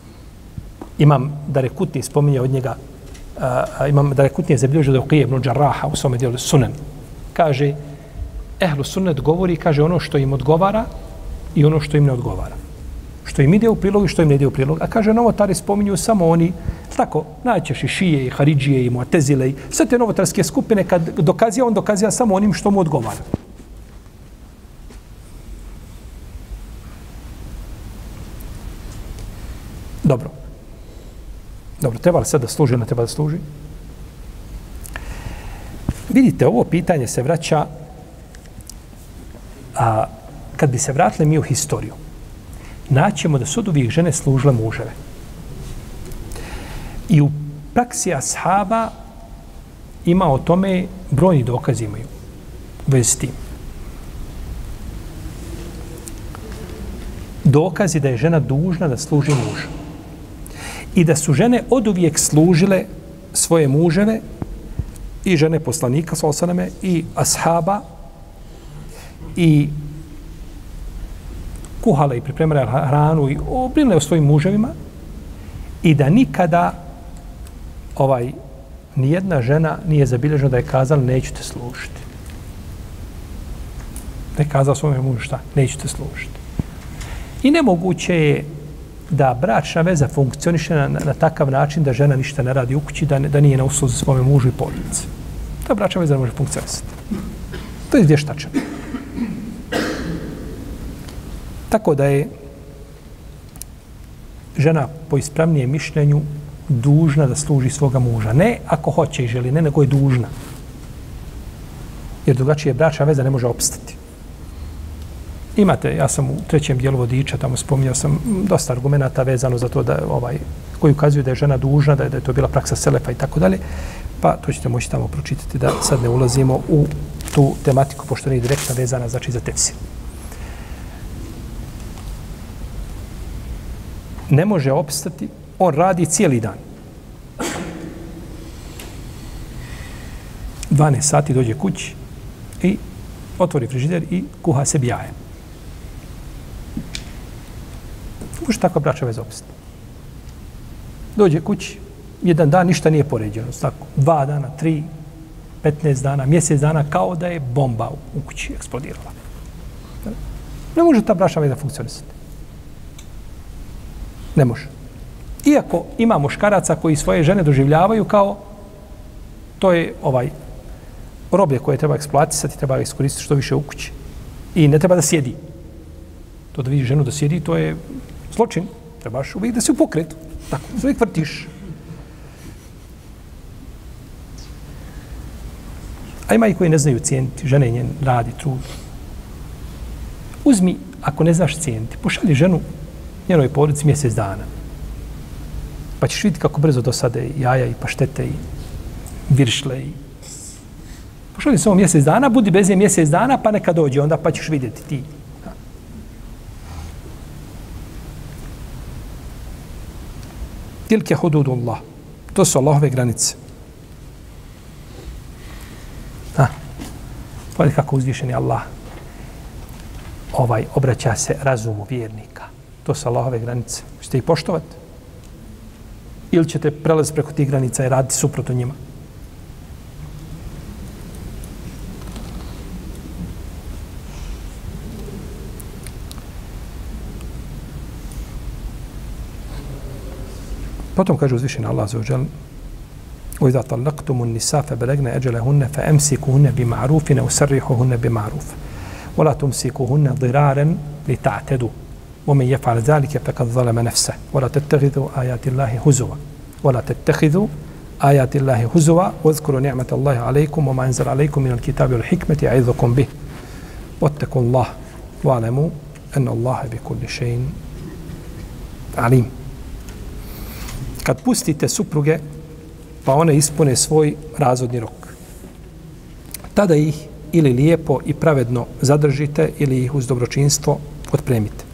Imam Darekutni spominje od njega, uh, imam Darekutni je zabilježio da je Uqije ibn Đarraha u svome dijelu sunan. Kaže, ehlu sunnet govori, kaže ono što im odgovara i ono što im ne odgovara. Što im ide u prilog i što im ne ide u prilog. A kaže, novotari spominju samo oni, tako, najćeš i šije, i haridžije, i muatezile, i sve te novotarske skupine, kad dokazija, on dokazija samo onim što mu odgovara. Dobro. Dobro, treba li sad da služi, ne treba da služi? Vidite, ovo pitanje se vraća a kad bi se vratili mi u historiju, naćemo da su od uvijek žene služile muževe. I u praksi ashaba ima o tome brojni dokazi imaju u vezi s tim. Dokazi da je žena dužna da služi mužu i da su žene oduvijek služile svoje muževe i žene poslanika sa osaname i ashaba i kuhale i pripremale hranu i obrinile o svojim muževima i da nikada ovaj nijedna žena nije zabilježena da je kazala neću te služiti. Da je kazala svome mužu šta? Neću te služiti. I nemoguće je da bračna veza funkcioniše na, na, na takav način da žena ništa ne radi u kući, da, ne, da nije na usluzi svome mužu i porodici. Ta bračna veza ne može funkcionisati. To je vještačan. Tako da je žena po ispravnijem mišljenju dužna da služi svoga muža. Ne ako hoće i želi, ne, nego je dužna. Jer drugačije bračna veza ne može opstati. Imate, ja sam u trećem dijelu vodiča, tamo spominjao sam dosta argumenta vezano za to da ovaj koji ukazuju da je žena dužna, da je, da je to bila praksa Selefa i tako dalje, pa to ćete moći tamo pročitati da sad ne ulazimo u tu tematiku, pošto nije direktno vezana znači za tefsir. Ne može opstati, on radi cijeli dan. 12 sati dođe kući i otvori frižider i kuha sebi jaje. Može tako braća vez opstati. Dođe kući, jedan dan ništa nije poređeno. Tako, dva dana, tri, 15 dana, mjesec dana, kao da je bomba u kući eksplodirala. Ne može ta braća veza da funkcionisati. Ne može. Iako ima muškaraca koji svoje žene doživljavaju kao to je ovaj roblje koje treba eksploatisati, treba iskoristiti što više u kući. I ne treba da sjedi. To da vidi ženu da sjedi, to je zločin. Trebaš uvijek da se u pokretu. Tako, uvijek vrtiš. A ima i koji ne znaju cijeniti žene njen radi, trud. Uzmi, ako ne znaš cijeniti, pošalji ženu njenoj porodici mjesec dana. Pa ćeš vidjeti kako brzo dosade jaja i paštete i viršle i Pošalji samo mjesec dana, budi bez nje mjesec dana, pa neka dođe, onda pa ćeš vidjeti ti. Tilke hududullah. To su Allahove granice. Ha. Pogledaj kako uzvišeni Allah ovaj obraća se razumu vjernika. To su Allahove granice. Ćete ih poštovati? Ili ćete prelaz preko tih granica i raditi suprotno njima? Potom kaže uzvišen Allah za uđel وَإِذَا طَلَّقْتُمُ النِّسَا فَبَلَغْنَ أَجَلَهُنَّ فَأَمْسِكُهُنَّ بِمَعْرُوفٍ وَسَرِّحُهُنَّ بِمَعْرُوفٍ وَلَا تُمْسِكُهُنَّ ضِرَارًا لِتَعْتَدُوا ومن يفعل ذلك فقد ظلم نفسه ولا تتخذوا آيات الله هزوا ولا تتخذوا آيات الله هزوا واذكروا نعمة الله عليكم وما أنزل عليكم من الكتاب والحكمة يعظكم به واتقوا الله واعلموا أن الله بكل شيء عليم kad pustite supruge, pa one ispune svoj razvodni rok. Tada ih ili lijepo i pravedno zadržite ili ih uz dobročinstvo otpremite.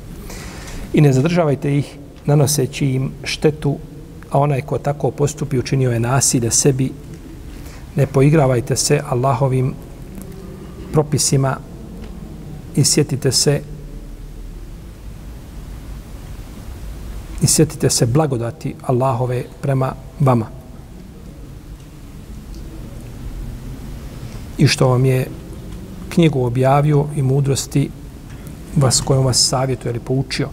I ne zadržavajte ih nanoseći im štetu, a onaj ko tako postupi učinio je nasilje sebi. Ne poigravajte se Allahovim propisima i sjetite se i sjetite se blagodati Allahove prema vama. I što vam je knjigu objavio i mudrosti vas kojom vas savjetuje ili poučio.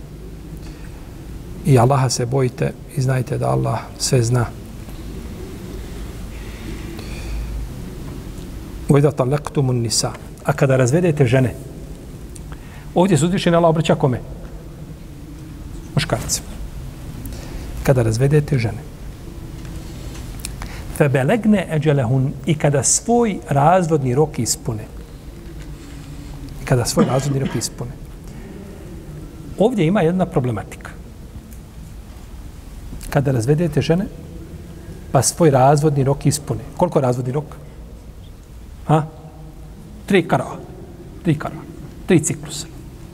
I Allaha se bojite i znajte da Allah sve zna. Ujda talaktumun nisa. A kada razvedete žene, ovdje se uzvišen Allah obraća kome? Muškarcima kada razvedete žene. Febelegne eđelehun i kada svoj razvodni rok ispune. I kada svoj razvodni rok ispune. Ovdje ima jedna problematika. Kada razvedete žene, pa svoj razvodni rok ispune. Koliko je razvodni rok? Ha? Tri karava. Tri karava. Tri ciklusa.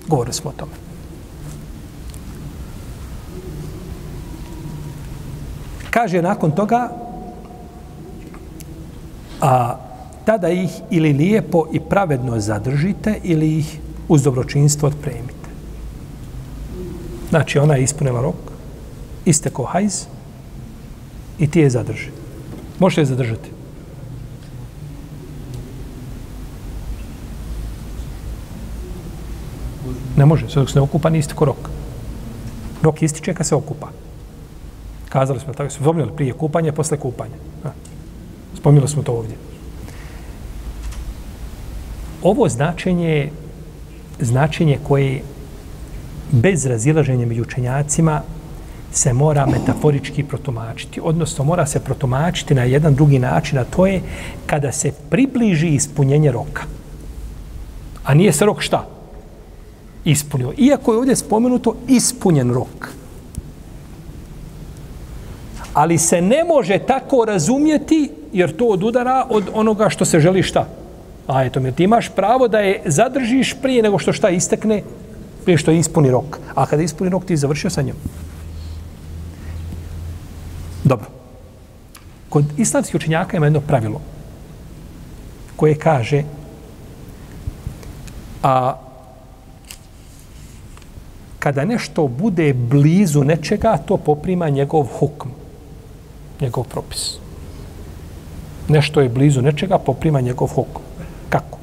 Govorili smo o tome. Kaže nakon toga a tada ih ili lijepo i pravedno zadržite ili ih uz dobročinstvo otpremite. Znači ona je ispunila rok, isteko hajz i ti je zadrži. Možete je zadržati. Ne može, sve dok se ne okupa, nije isteko rok. Rok ističe kad se okupa. Kazali smo tako, smo spominjali prije kupanja, posle kupanja. Spominjali smo to ovdje. Ovo značenje je značenje koje bez razilaženja među učenjacima se mora metaforički protumačiti. Odnosno, mora se protumačiti na jedan drugi način, a to je kada se približi ispunjenje roka. A nije se rok šta? ispunio. Iako je ovdje spomenuto ispunjen rok. Ali se ne može tako razumjeti jer to odudara od onoga što se želi šta. A eto, jer ti imaš pravo da je zadržiš prije nego što šta istekne, prije što je ispuni rok. A kada ispuni rok, ti je završio sa njom. Dobro. Kod islamskih učenjaka ima jedno pravilo koje kaže a kada nešto bude blizu nečega, to poprima njegov hukm, njegov propis. Nešto je blizu nečega, poprima njegov hukum. Kako?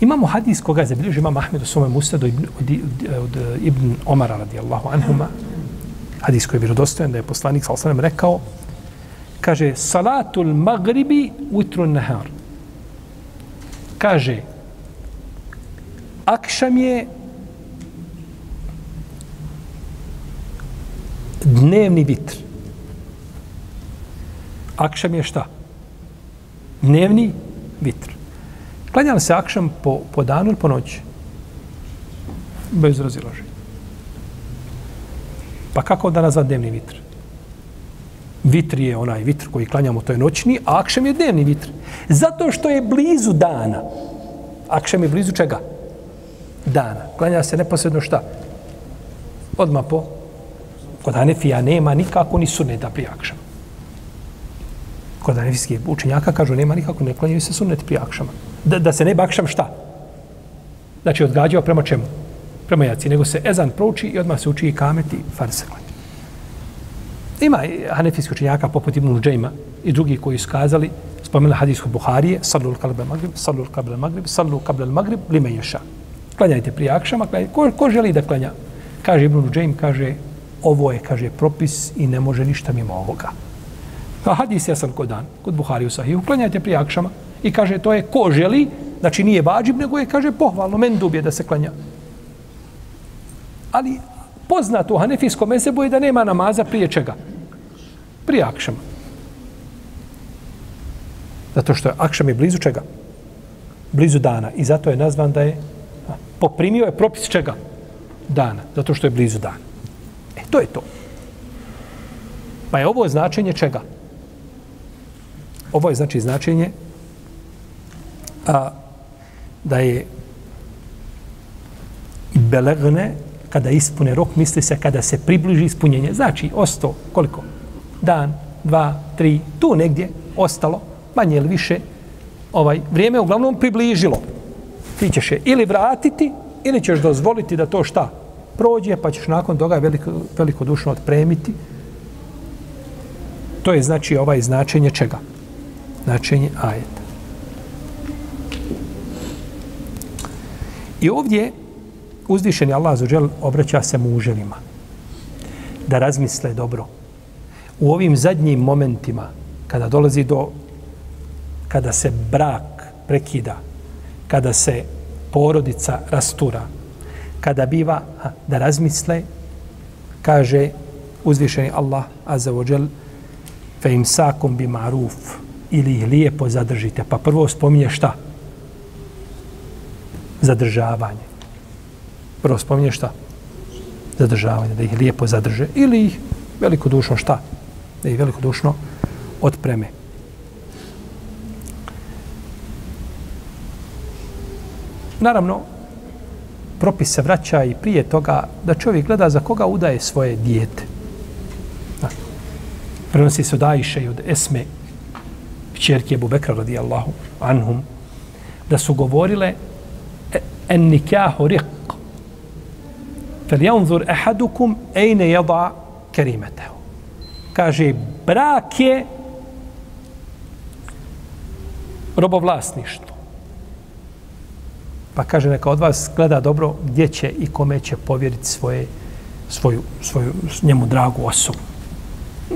Imamo hadis koga zabilježi imam Ahmed u svome musadu od, od, e, od, e, Ibn Omara radijallahu anhuma. Hadis koji je vjerodostojan da je poslanik sa osanem rekao kaže salatul magribi utrun nahar. Kaže akšam je dnevni vitr. Akšam je šta? Dnevni vitr. Klanja se akšam po, po danu ili po noći? Bez razilaženja. Pa kako da nazvat dnevni vitr? Vitr je onaj vitr koji klanjamo, to je noćni, a akšam je dnevni vitr. Zato što je blizu dana. Akšam je blizu čega? Dana. Klanja se neposredno šta? Odmah po Kod Hanefija nema nikako ni sunneta prije akšama. Kod Hanefijskih učenjaka kažu nema nikako, ne klanjaju se sunnet pri akšama. Da, da se ne bakšam šta? Znači odgađava prema čemu? Prema jaci. Nego se ezan prouči i odmah se uči i kamet i farse klanja. Ima Hanefijskih učenjaka poput Ibn Uđejma i drugi koji su kazali, spomenuli hadisku Buharije, sallu al-kablal magrib, sallu al-kablal magrib, sallu al magrib, lime ješa. Klanjajte pri akšama, klanjajte. Ko, ko želi da klanja? Kaže Ibn Uđejm, kaže, ovo je, kaže, propis i ne može ništa mimo ovoga. A hadis je sam kod dan, kod Buhari u Sahih, uklanjajte prije akšama i kaže, to je ko želi, znači nije vađib, nego je, kaže, pohvalno, men dubje da se klanja. Ali poznato u Hanefijskom mesebu je da nema namaza prije čega? Prije akšama. Zato što je akšam je blizu čega? Blizu dana. I zato je nazvan da je poprimio je propis čega? Dana. Zato što je blizu dana. E, to je to. Pa je ovo značenje čega? Ovo je znači značenje a, da je belegne kada ispune rok, misli se kada se približi ispunjenje. Znači, osto koliko? Dan, dva, tri, tu negdje ostalo, manje ili više, ovaj, vrijeme uglavnom približilo. Ti ćeš je ili vratiti, ili ćeš dozvoliti da to šta? prođe, pa ćeš nakon toga veliko, veliko dušno otpremiti. To je znači ovaj značenje čega? Značenje ajeta. I ovdje uzvišeni Allah zađel obraća se muževima da razmisle dobro. U ovim zadnjim momentima kada dolazi do kada se brak prekida, kada se porodica rastura, kada biva da razmisle, kaže uzvišeni Allah azza wa jal fe imsakum bi maruf ili ih lijepo zadržite. Pa prvo spominje šta? Zadržavanje. Prvo spominje šta? Zadržavanje, da ih lijepo zadrže. Ili ih velikodušno šta? Da ih velikodušno otpreme. Naravno, propis se vraća i prije toga da čovjek gleda za koga udaje svoje dijete. Znači, prenosi se od Ajše i od Esme, čerke Abu Bekra radijallahu anhum, da su govorile e, en nikahu riq fel janzur ehadukum ejne jada kerimetehu. Kaže, brak je robovlasništvo. Pa kaže, neka od vas gleda dobro gdje će i kome će povjeriti svoje, svoju, svoju njemu dragu osobu.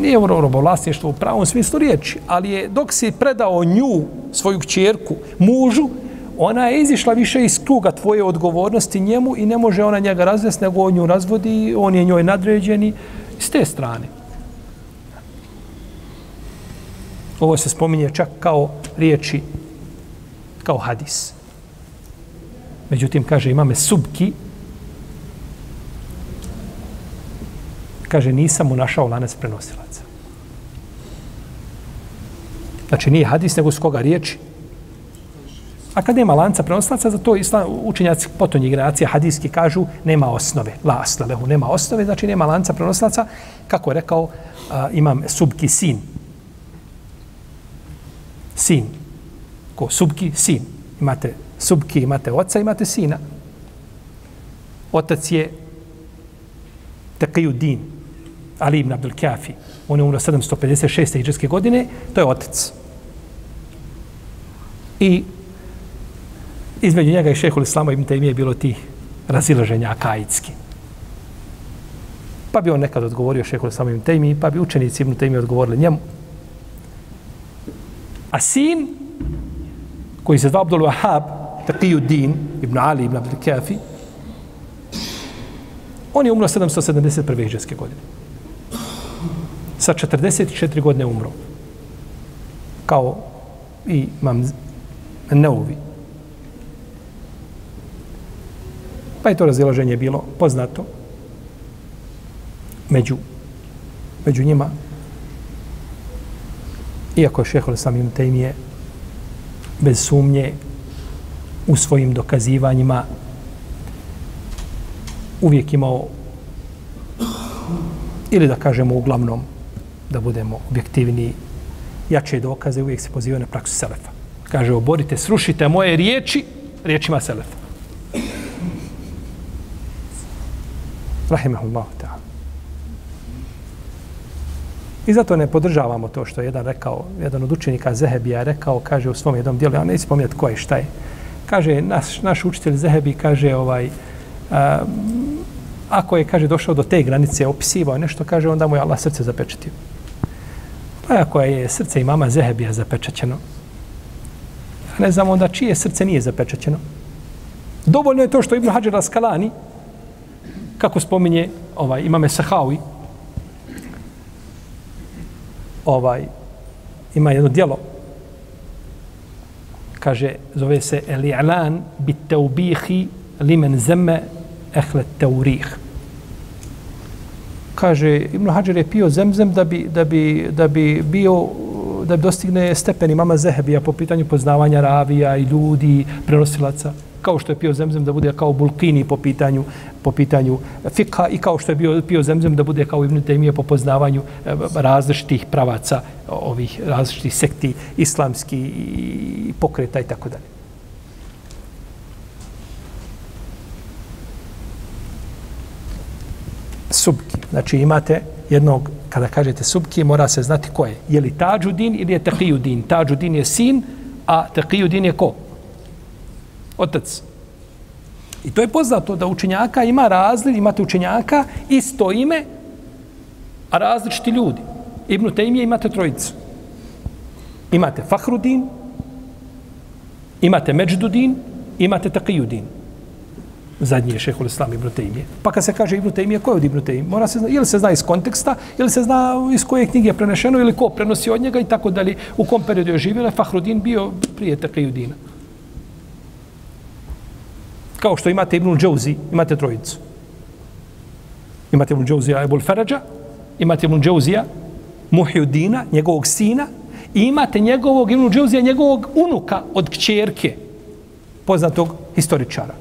Nije ovo robovlasništvo u pravom smislu riječi, ali je dok si predao nju, svoju kćerku, mužu, ona je izišla više iz kruga tvoje odgovornosti njemu i ne može ona njega razvesti, nego on nju razvodi, on je njoj nadređeni s te strane. Ovo se spominje čak kao riječi, kao hadis. Međutim, kaže imame subki kaže, nisam mu našao lanac prenosilaca. Znači, nije hadis, nego s koga riječi. A kad nema lanca prenosilaca, za to islam, učenjaci potonjih generacija hadijski kažu, nema osnove, la aslalehu, nema osnove, znači nema lanca prenosilaca, kako je rekao, a, imam subki sin. Sin. Ko subki, sin. Imate subki, imate oca, imate sina. Otac je Taqiyuddin. Din, Ali ibn Abdul Kafi. On je umro 756. iđeske godine, to je otac. I između njega i šehhul Islama ibn Taymi je bilo ti razilaženja akaidski. Pa bi on nekad odgovorio šehhul Islama ibn Taymi, pa bi učenici ibn Taymi odgovorili njemu. A sin, koji se zvao Abdul Wahab, Taqiju Din, ibn Ali ibn Abdul Kafi, on je umro 771. iđeske godine. Sa 44 godine umro. Kao i mam Neuvi. Pa je to razilaženje bilo poznato među, među njima. Iako je šehol samim temije bez sumnje u svojim dokazivanjima uvijek imao ili da kažemo uglavnom da budemo objektivni jače dokaze uvijek se poziva na praksu Selefa. Kaže, oborite, srušite moje riječi riječima Selefa. Rahimahullahu ta'ala. I zato ne podržavamo to što je jedan rekao, jedan od učenika Zehebija rekao, kaže u svom jednom dijelu, ja ne spomnjati ko je šta je. Kaže, naš, naš učitelj Zehebi kaže, ovaj, a, ako je, kaže, došao do te granice, opisivao nešto, kaže, onda mu je Allah srce zapečetio. Pa ako je srce imama mama Zehebija zapečećeno, ne znamo onda čije srce nije zapečećeno. Dovoljno je to što Ibn Hajar Askalani, kako spominje ovaj, imame Sahawi, ovaj, ima jedno dijelo, kaže, zove se Eli'lan bit taubihi limen zeme ehlet-taurih. Kaže, Ibn Hajar je pio zemzem da bi, da bi, da bi bio da bi dostigne stepeni mama Zehebija po pitanju poznavanja ravija i ljudi, prenosilaca kao što je pio zemzem da bude kao bulkini po pitanju po pitanju fika i kao što je bio pio zemzem da bude kao Ibn Taymije po poznavanju e, različitih pravaca ovih različitih sekti islamski i pokreta i tako dalje. Subki. Znači imate jednog, kada kažete subki, mora se znati ko je. Je li Tađudin ili je Taqijudin? Tađudin je sin, a Taqijudin je ko? otac. I to je poznato da učenjaka ima razli, imate učenjaka isto ime, a različiti ljudi. Ibnu Tejmije imate trojicu. Imate Fahrudin, imate Međdudin, imate Taqijudin. Zadnji je šehol Islam Ibn Tejmije. Pa kad se kaže Ibn Tejmije, ko je od Ibn Tejmije? Mora se zna, ili se zna iz konteksta, ili se zna iz koje knjige je prenešeno, ili ko prenosi od njega i tako dalje. U kom periodu je živjela, Fahrudin bio prije Taqiyudina kao što imate Ibn Džauzi, imate trojicu. Imate Ibn Džauzija Ebul Farađa, imate Ibn Džauzija Muhyudina, njegovog sina, i imate njegovog Ibn Džauzija, njegovog unuka od kćerke, poznatog historičara.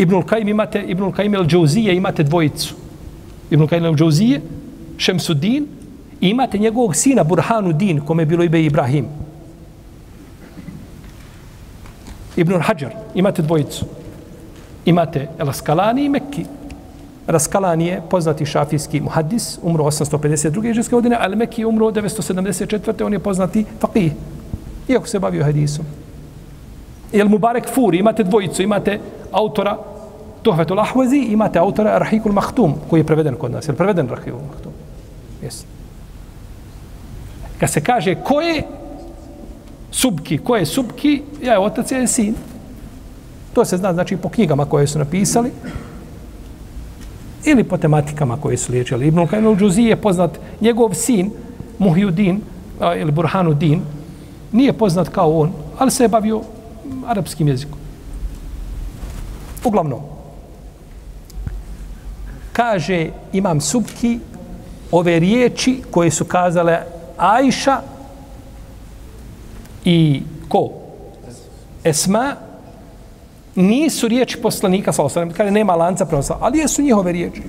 Ibnul Kajim imate, Ibnul Kajim el Džauzije, imate dvojicu. Ibnul Kajim el Džauzije, Šemsudin, i imate njegovog sina Burhanu Din, kome je bilo Ibe Ibrahim. Ibn Hajar, imate dvojicu. Imate Raskalani i Mekki. Raskalani je poznati šafijski muhaddis, umro 852. iđeske godine, ali Mekki je umro 974. On je poznati faqih. Iako se bavio hadisom. Jel Mubarek Furi, imate dvojicu, imate autora Tuhvetul Ahvazi, imate autora Rahikul Mahtum, koji je preveden kod nas. Je preveden Rahikul Mahtum? Jesi. Kad se kaže ko je subki, ko je subki, ja je otac, ja je sin. To se zna, znači, po knjigama koje su napisali, ili po tematikama koje su liječili. Ibn Kajim al-Džuzi je poznat, njegov sin, Muhyuddin, ili Burhanuddin, nije poznat kao on, ali se je bavio arapskim jezikom. Uglavnom kaže imam subki ove riječi koje su kazale Ajša i ko? Esma nisu riječi poslanika sa osanem, kaže nema lanca prenosa, ali jesu njihove riječi.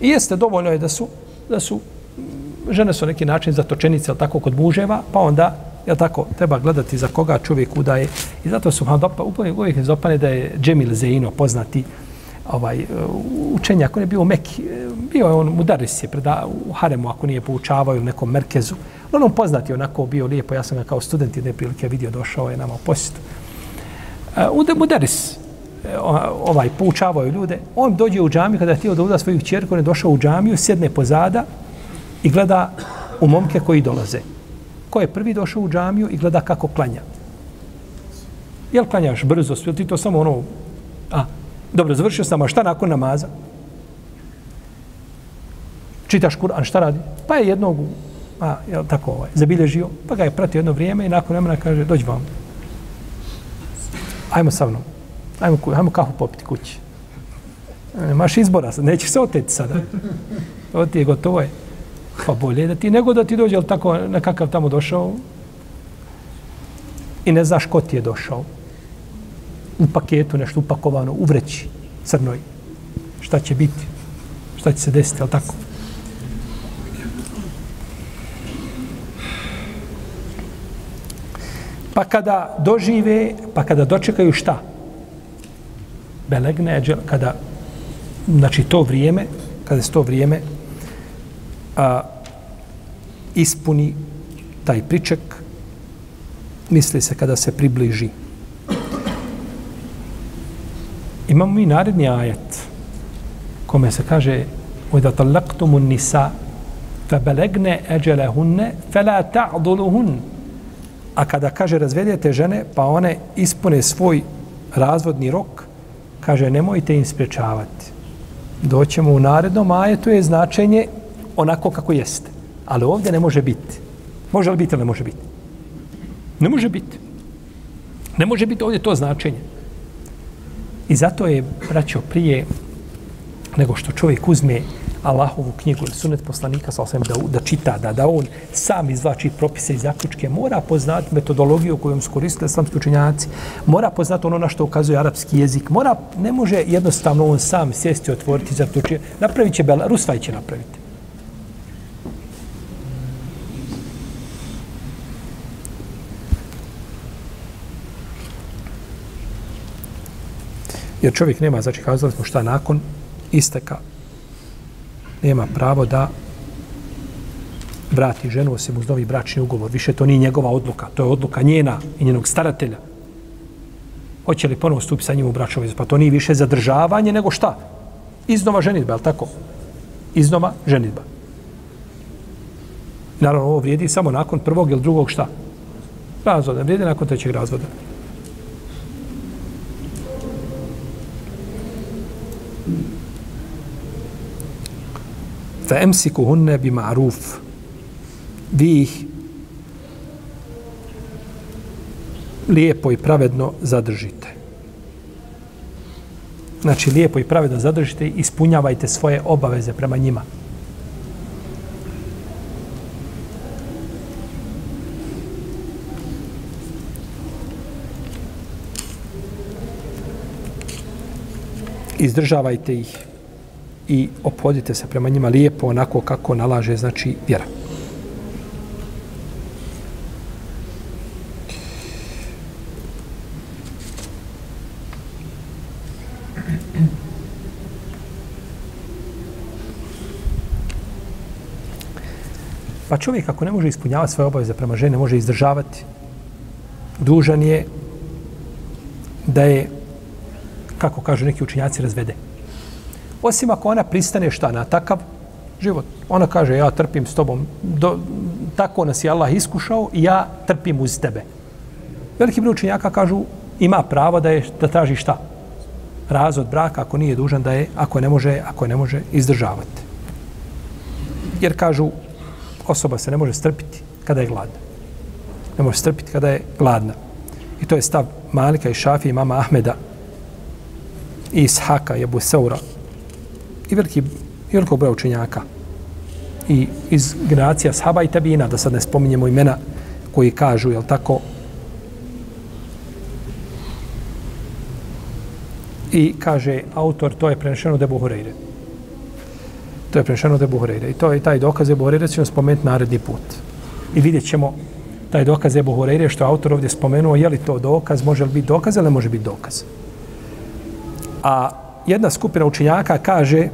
I jeste, dovoljno je da su, da su žene su neki način zatočenice, ali tako, kod muževa, pa onda, je tako, treba gledati za koga čovjek udaje. I zato su vam dopa, uvijek zopane da je Džemil Zeino poznati ovaj, e, učenja, ako ne bio u Meki, e, bio je on, mudaris je preda, u Haremu, ako nije poučavao u nekom merkezu. On, on poznati onako bio lijepo, ja sam ga kao student jedne prilike vidio, došao je nama u posjetu. E, uh, mudaris, ovaj, poučavao ljude, on dođe u džamiju, kada je htio da uda svoju čerku, on je došao u džamiju, sjedne pozada, i gleda u momke koji dolaze. Ko je prvi došao u džamiju i gleda kako klanja. Jel klanjaš brzo, sve ti to samo ono... A, dobro, završio sam, a šta nakon namaza? Čitaš Kur'an, šta radi? Pa je jednog, a, jel tako, ovaj, zabilježio, pa ga je pratio jedno vrijeme i nakon vremena kaže, dođi vam. Ajmo sa mnom. Ajmo, ajmo kahu popiti kući. E, maš izbora, nećeš se oteti sada. Ovo ti je gotovo je. Pa bolje da ti nego da ti dođe, ali tako nekakav tamo došao i ne znaš ko ti je došao. U paketu nešto upakovano, u vreći crnoj. Šta će biti? Šta će se desiti, ali tako? Pa kada dožive, pa kada dočekaju šta? Belegne, kada, znači to vrijeme, kada je to vrijeme, a, ispuni taj priček, misli se kada se približi. Imamo mi naredni ajet kome se kaže وَإِذَا طَلَّقْتُمُ النِّسَا فَبَلَغْنَ أَجَلَهُنَّ فَلَا تَعْضُلُهُنَّ A kada kaže razvedete žene, pa one ispune svoj razvodni rok, kaže nemojte im sprečavati. Doćemo u narednom ajetu je značenje onako kako jeste. Ali ovdje ne može biti. Može li biti ili ne može biti? Ne može biti. Ne može biti ovdje to značenje. I zato je, braćo, prije nego što čovjek uzme Allahovu knjigu ili sunet poslanika sa osvijem da, da čita, da, da on sam izvlači propise i zaključke, mora poznati metodologiju kojom su koristili islamski učenjaci, mora poznati ono na što ukazuje arapski jezik, mora, ne može jednostavno on sam sjesti, otvoriti, zaključiti, napravit će, Bela, Rusvaj će napraviti. Jer čovjek nema, znači kazali smo šta nakon isteka nema pravo da vrati ženu osim uz novi bračni ugovor. Više to nije njegova odluka, to je odluka njena i njenog staratelja. Hoće li ponovo stupiti sa njim u bračnu Pa to nije više zadržavanje nego šta? Iznova ženitba, je li tako? Iznova ženitba. Naravno, ovo vrijedi samo nakon prvog ili drugog šta? Razvoda. Vrijedi nakon trećeg razvoda. Fa emsiku hunne bi ma'ruf. Vi ih lijepo i pravedno zadržite. Znači, lijepo i pravedno zadržite i ispunjavajte svoje obaveze prema njima. Izdržavajte ih i opodite se prema njima lijepo onako kako nalaže znači vjera. Pa čovjek ako ne može ispunjavati svoje obaveze prema žene, može izdržavati, dužan je da je, kako kažu neki učinjaci, razvede. Osim ako ona pristane šta na takav život. Ona kaže, ja trpim s tobom, do, tako nas je Allah iskušao i ja trpim uz tebe. Veliki broj učenjaka kažu, ima pravo da je da traži šta? Razvod braka ako nije dužan da je, ako ne može, ako ne može izdržavati. Jer kažu, osoba se ne može strpiti kada je gladna. Ne može strpiti kada je gladna. I to je stav Malika i Šafija i mama Ahmeda i Ishaka i Abu Seura i veliki i velikog broja učenjaka i iz generacija sahaba i tabina, da sad ne spominjemo imena koji kažu, jel tako, i kaže autor, to je prenešeno Debu Horeire. To je prenešeno Debu Horeire. I to je taj dokaz Debu Horeire, ćemo spomenuti naredni put. I vidjet ćemo taj dokaz Ebu Horeire, što je autor ovdje spomenuo, je li to dokaz, može li biti dokaz ili ne može biti dokaz. A jedna skupina učenjaka kaže,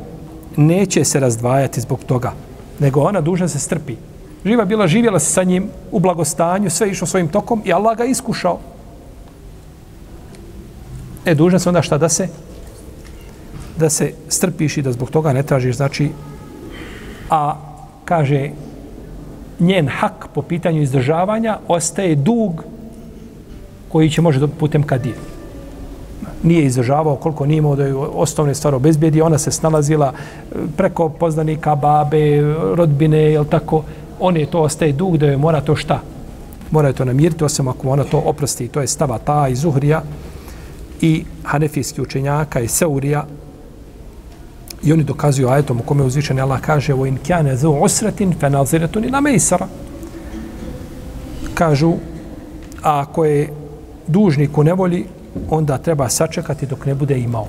neće se razdvajati zbog toga, nego ona dužna se strpi. Živa bila, živjela se sa njim u blagostanju, sve išlo svojim tokom i Allah ga iskušao. E, dužna se onda šta da se da se strpiš i da zbog toga ne tražiš, znači, a kaže, njen hak po pitanju izdržavanja ostaje dug koji će može putem kadije. Nije izdržavao koliko nije imao da je osnovne stvari obezbijedi, ona se snalazila e, preko poznanika, babe, rodbine, jel tako, on je to ostaje dug da je mora to šta? Mora je to namiriti, osim ako ona to oprosti, to je stava ta i Zuhrija i hanefijski učenjaka i Seurija, I oni dokazuju ajetom u kome uzvišen Allah kaže o in kjane zu usratin fe naziretun ila mejsara. Kažu, a ako je dužnik u nevolji, onda treba sačekati dok ne bude imao.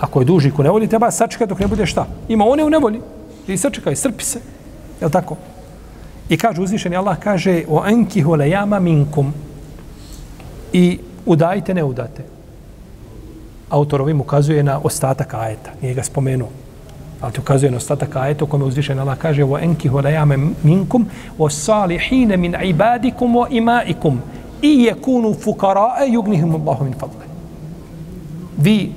Ako je dužnik u nevolji, treba sačekati dok ne bude šta? Ima one u nevolji. I sačekaj, srpi se. Je tako? I kaže uzvišeni Allah, kaže o enkihu lejama minkum i udajte, ne udate autor ovim ukazuje na ostatak ajeta, nije ga spomenuo. Ali ti ukazuje na ostatak ajeta u kome uzvišeni Allah kaže o enki lejama minkum o salihine min ibadikum wa imaikum i yakunu fuqara'a yughnihim Allahu min fadli. Vi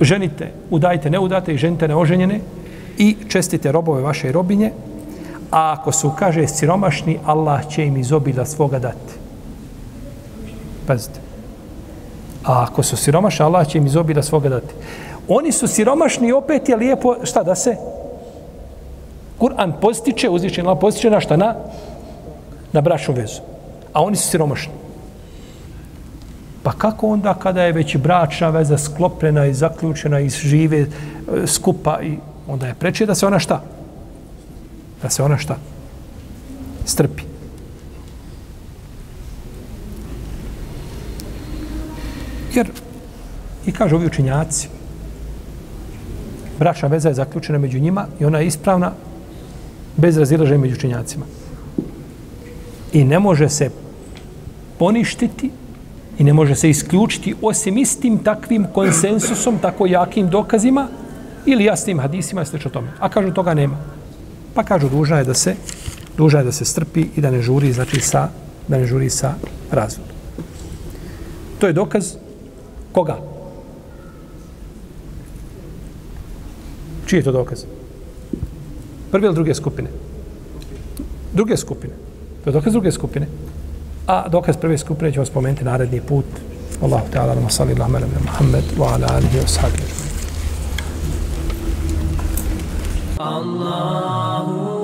ženite, udajte, ne udate i ženite neoženjene i čestite robove vaše i robinje, a ako su, kaže, siromašni, Allah će im iz obila svoga dati. Pazite. A ako su siromašni, Allah će im iz obira svoga dati. Oni su siromašni i opet je lijepo, šta da se? Kur'an postiče, uzvišen Allah postiče na šta? Na, na bračnu vezu. A oni su siromašni. Pa kako onda kada je već bračna veza sklopljena i zaključena i žive e, skupa i onda je preče da se ona šta? Da se ona šta? Strpi. Jer, i kažu ovi učinjaci, bračna veza je zaključena među njima i ona je ispravna bez razilaženja među učinjacima. I ne može se poništiti i ne može se isključiti osim istim takvim konsensusom, tako jakim dokazima ili jasnim hadisima i sl. tome. A kažu toga nema. Pa kažu dužna je da se dužna je da se strpi i da ne žuri znači sa da ne žuri sa razvodom. To je dokaz Koga? Čiji je to dokaz? Prve ili druge skupine? Druge skupine. To je dokaz druge skupine. A dokaz prve skupine ćemo spomenuti naredni put. Allahu ta'ala, nama salli Allah, mele Muhammed, wa ala alihi wa sahbihi. Allahu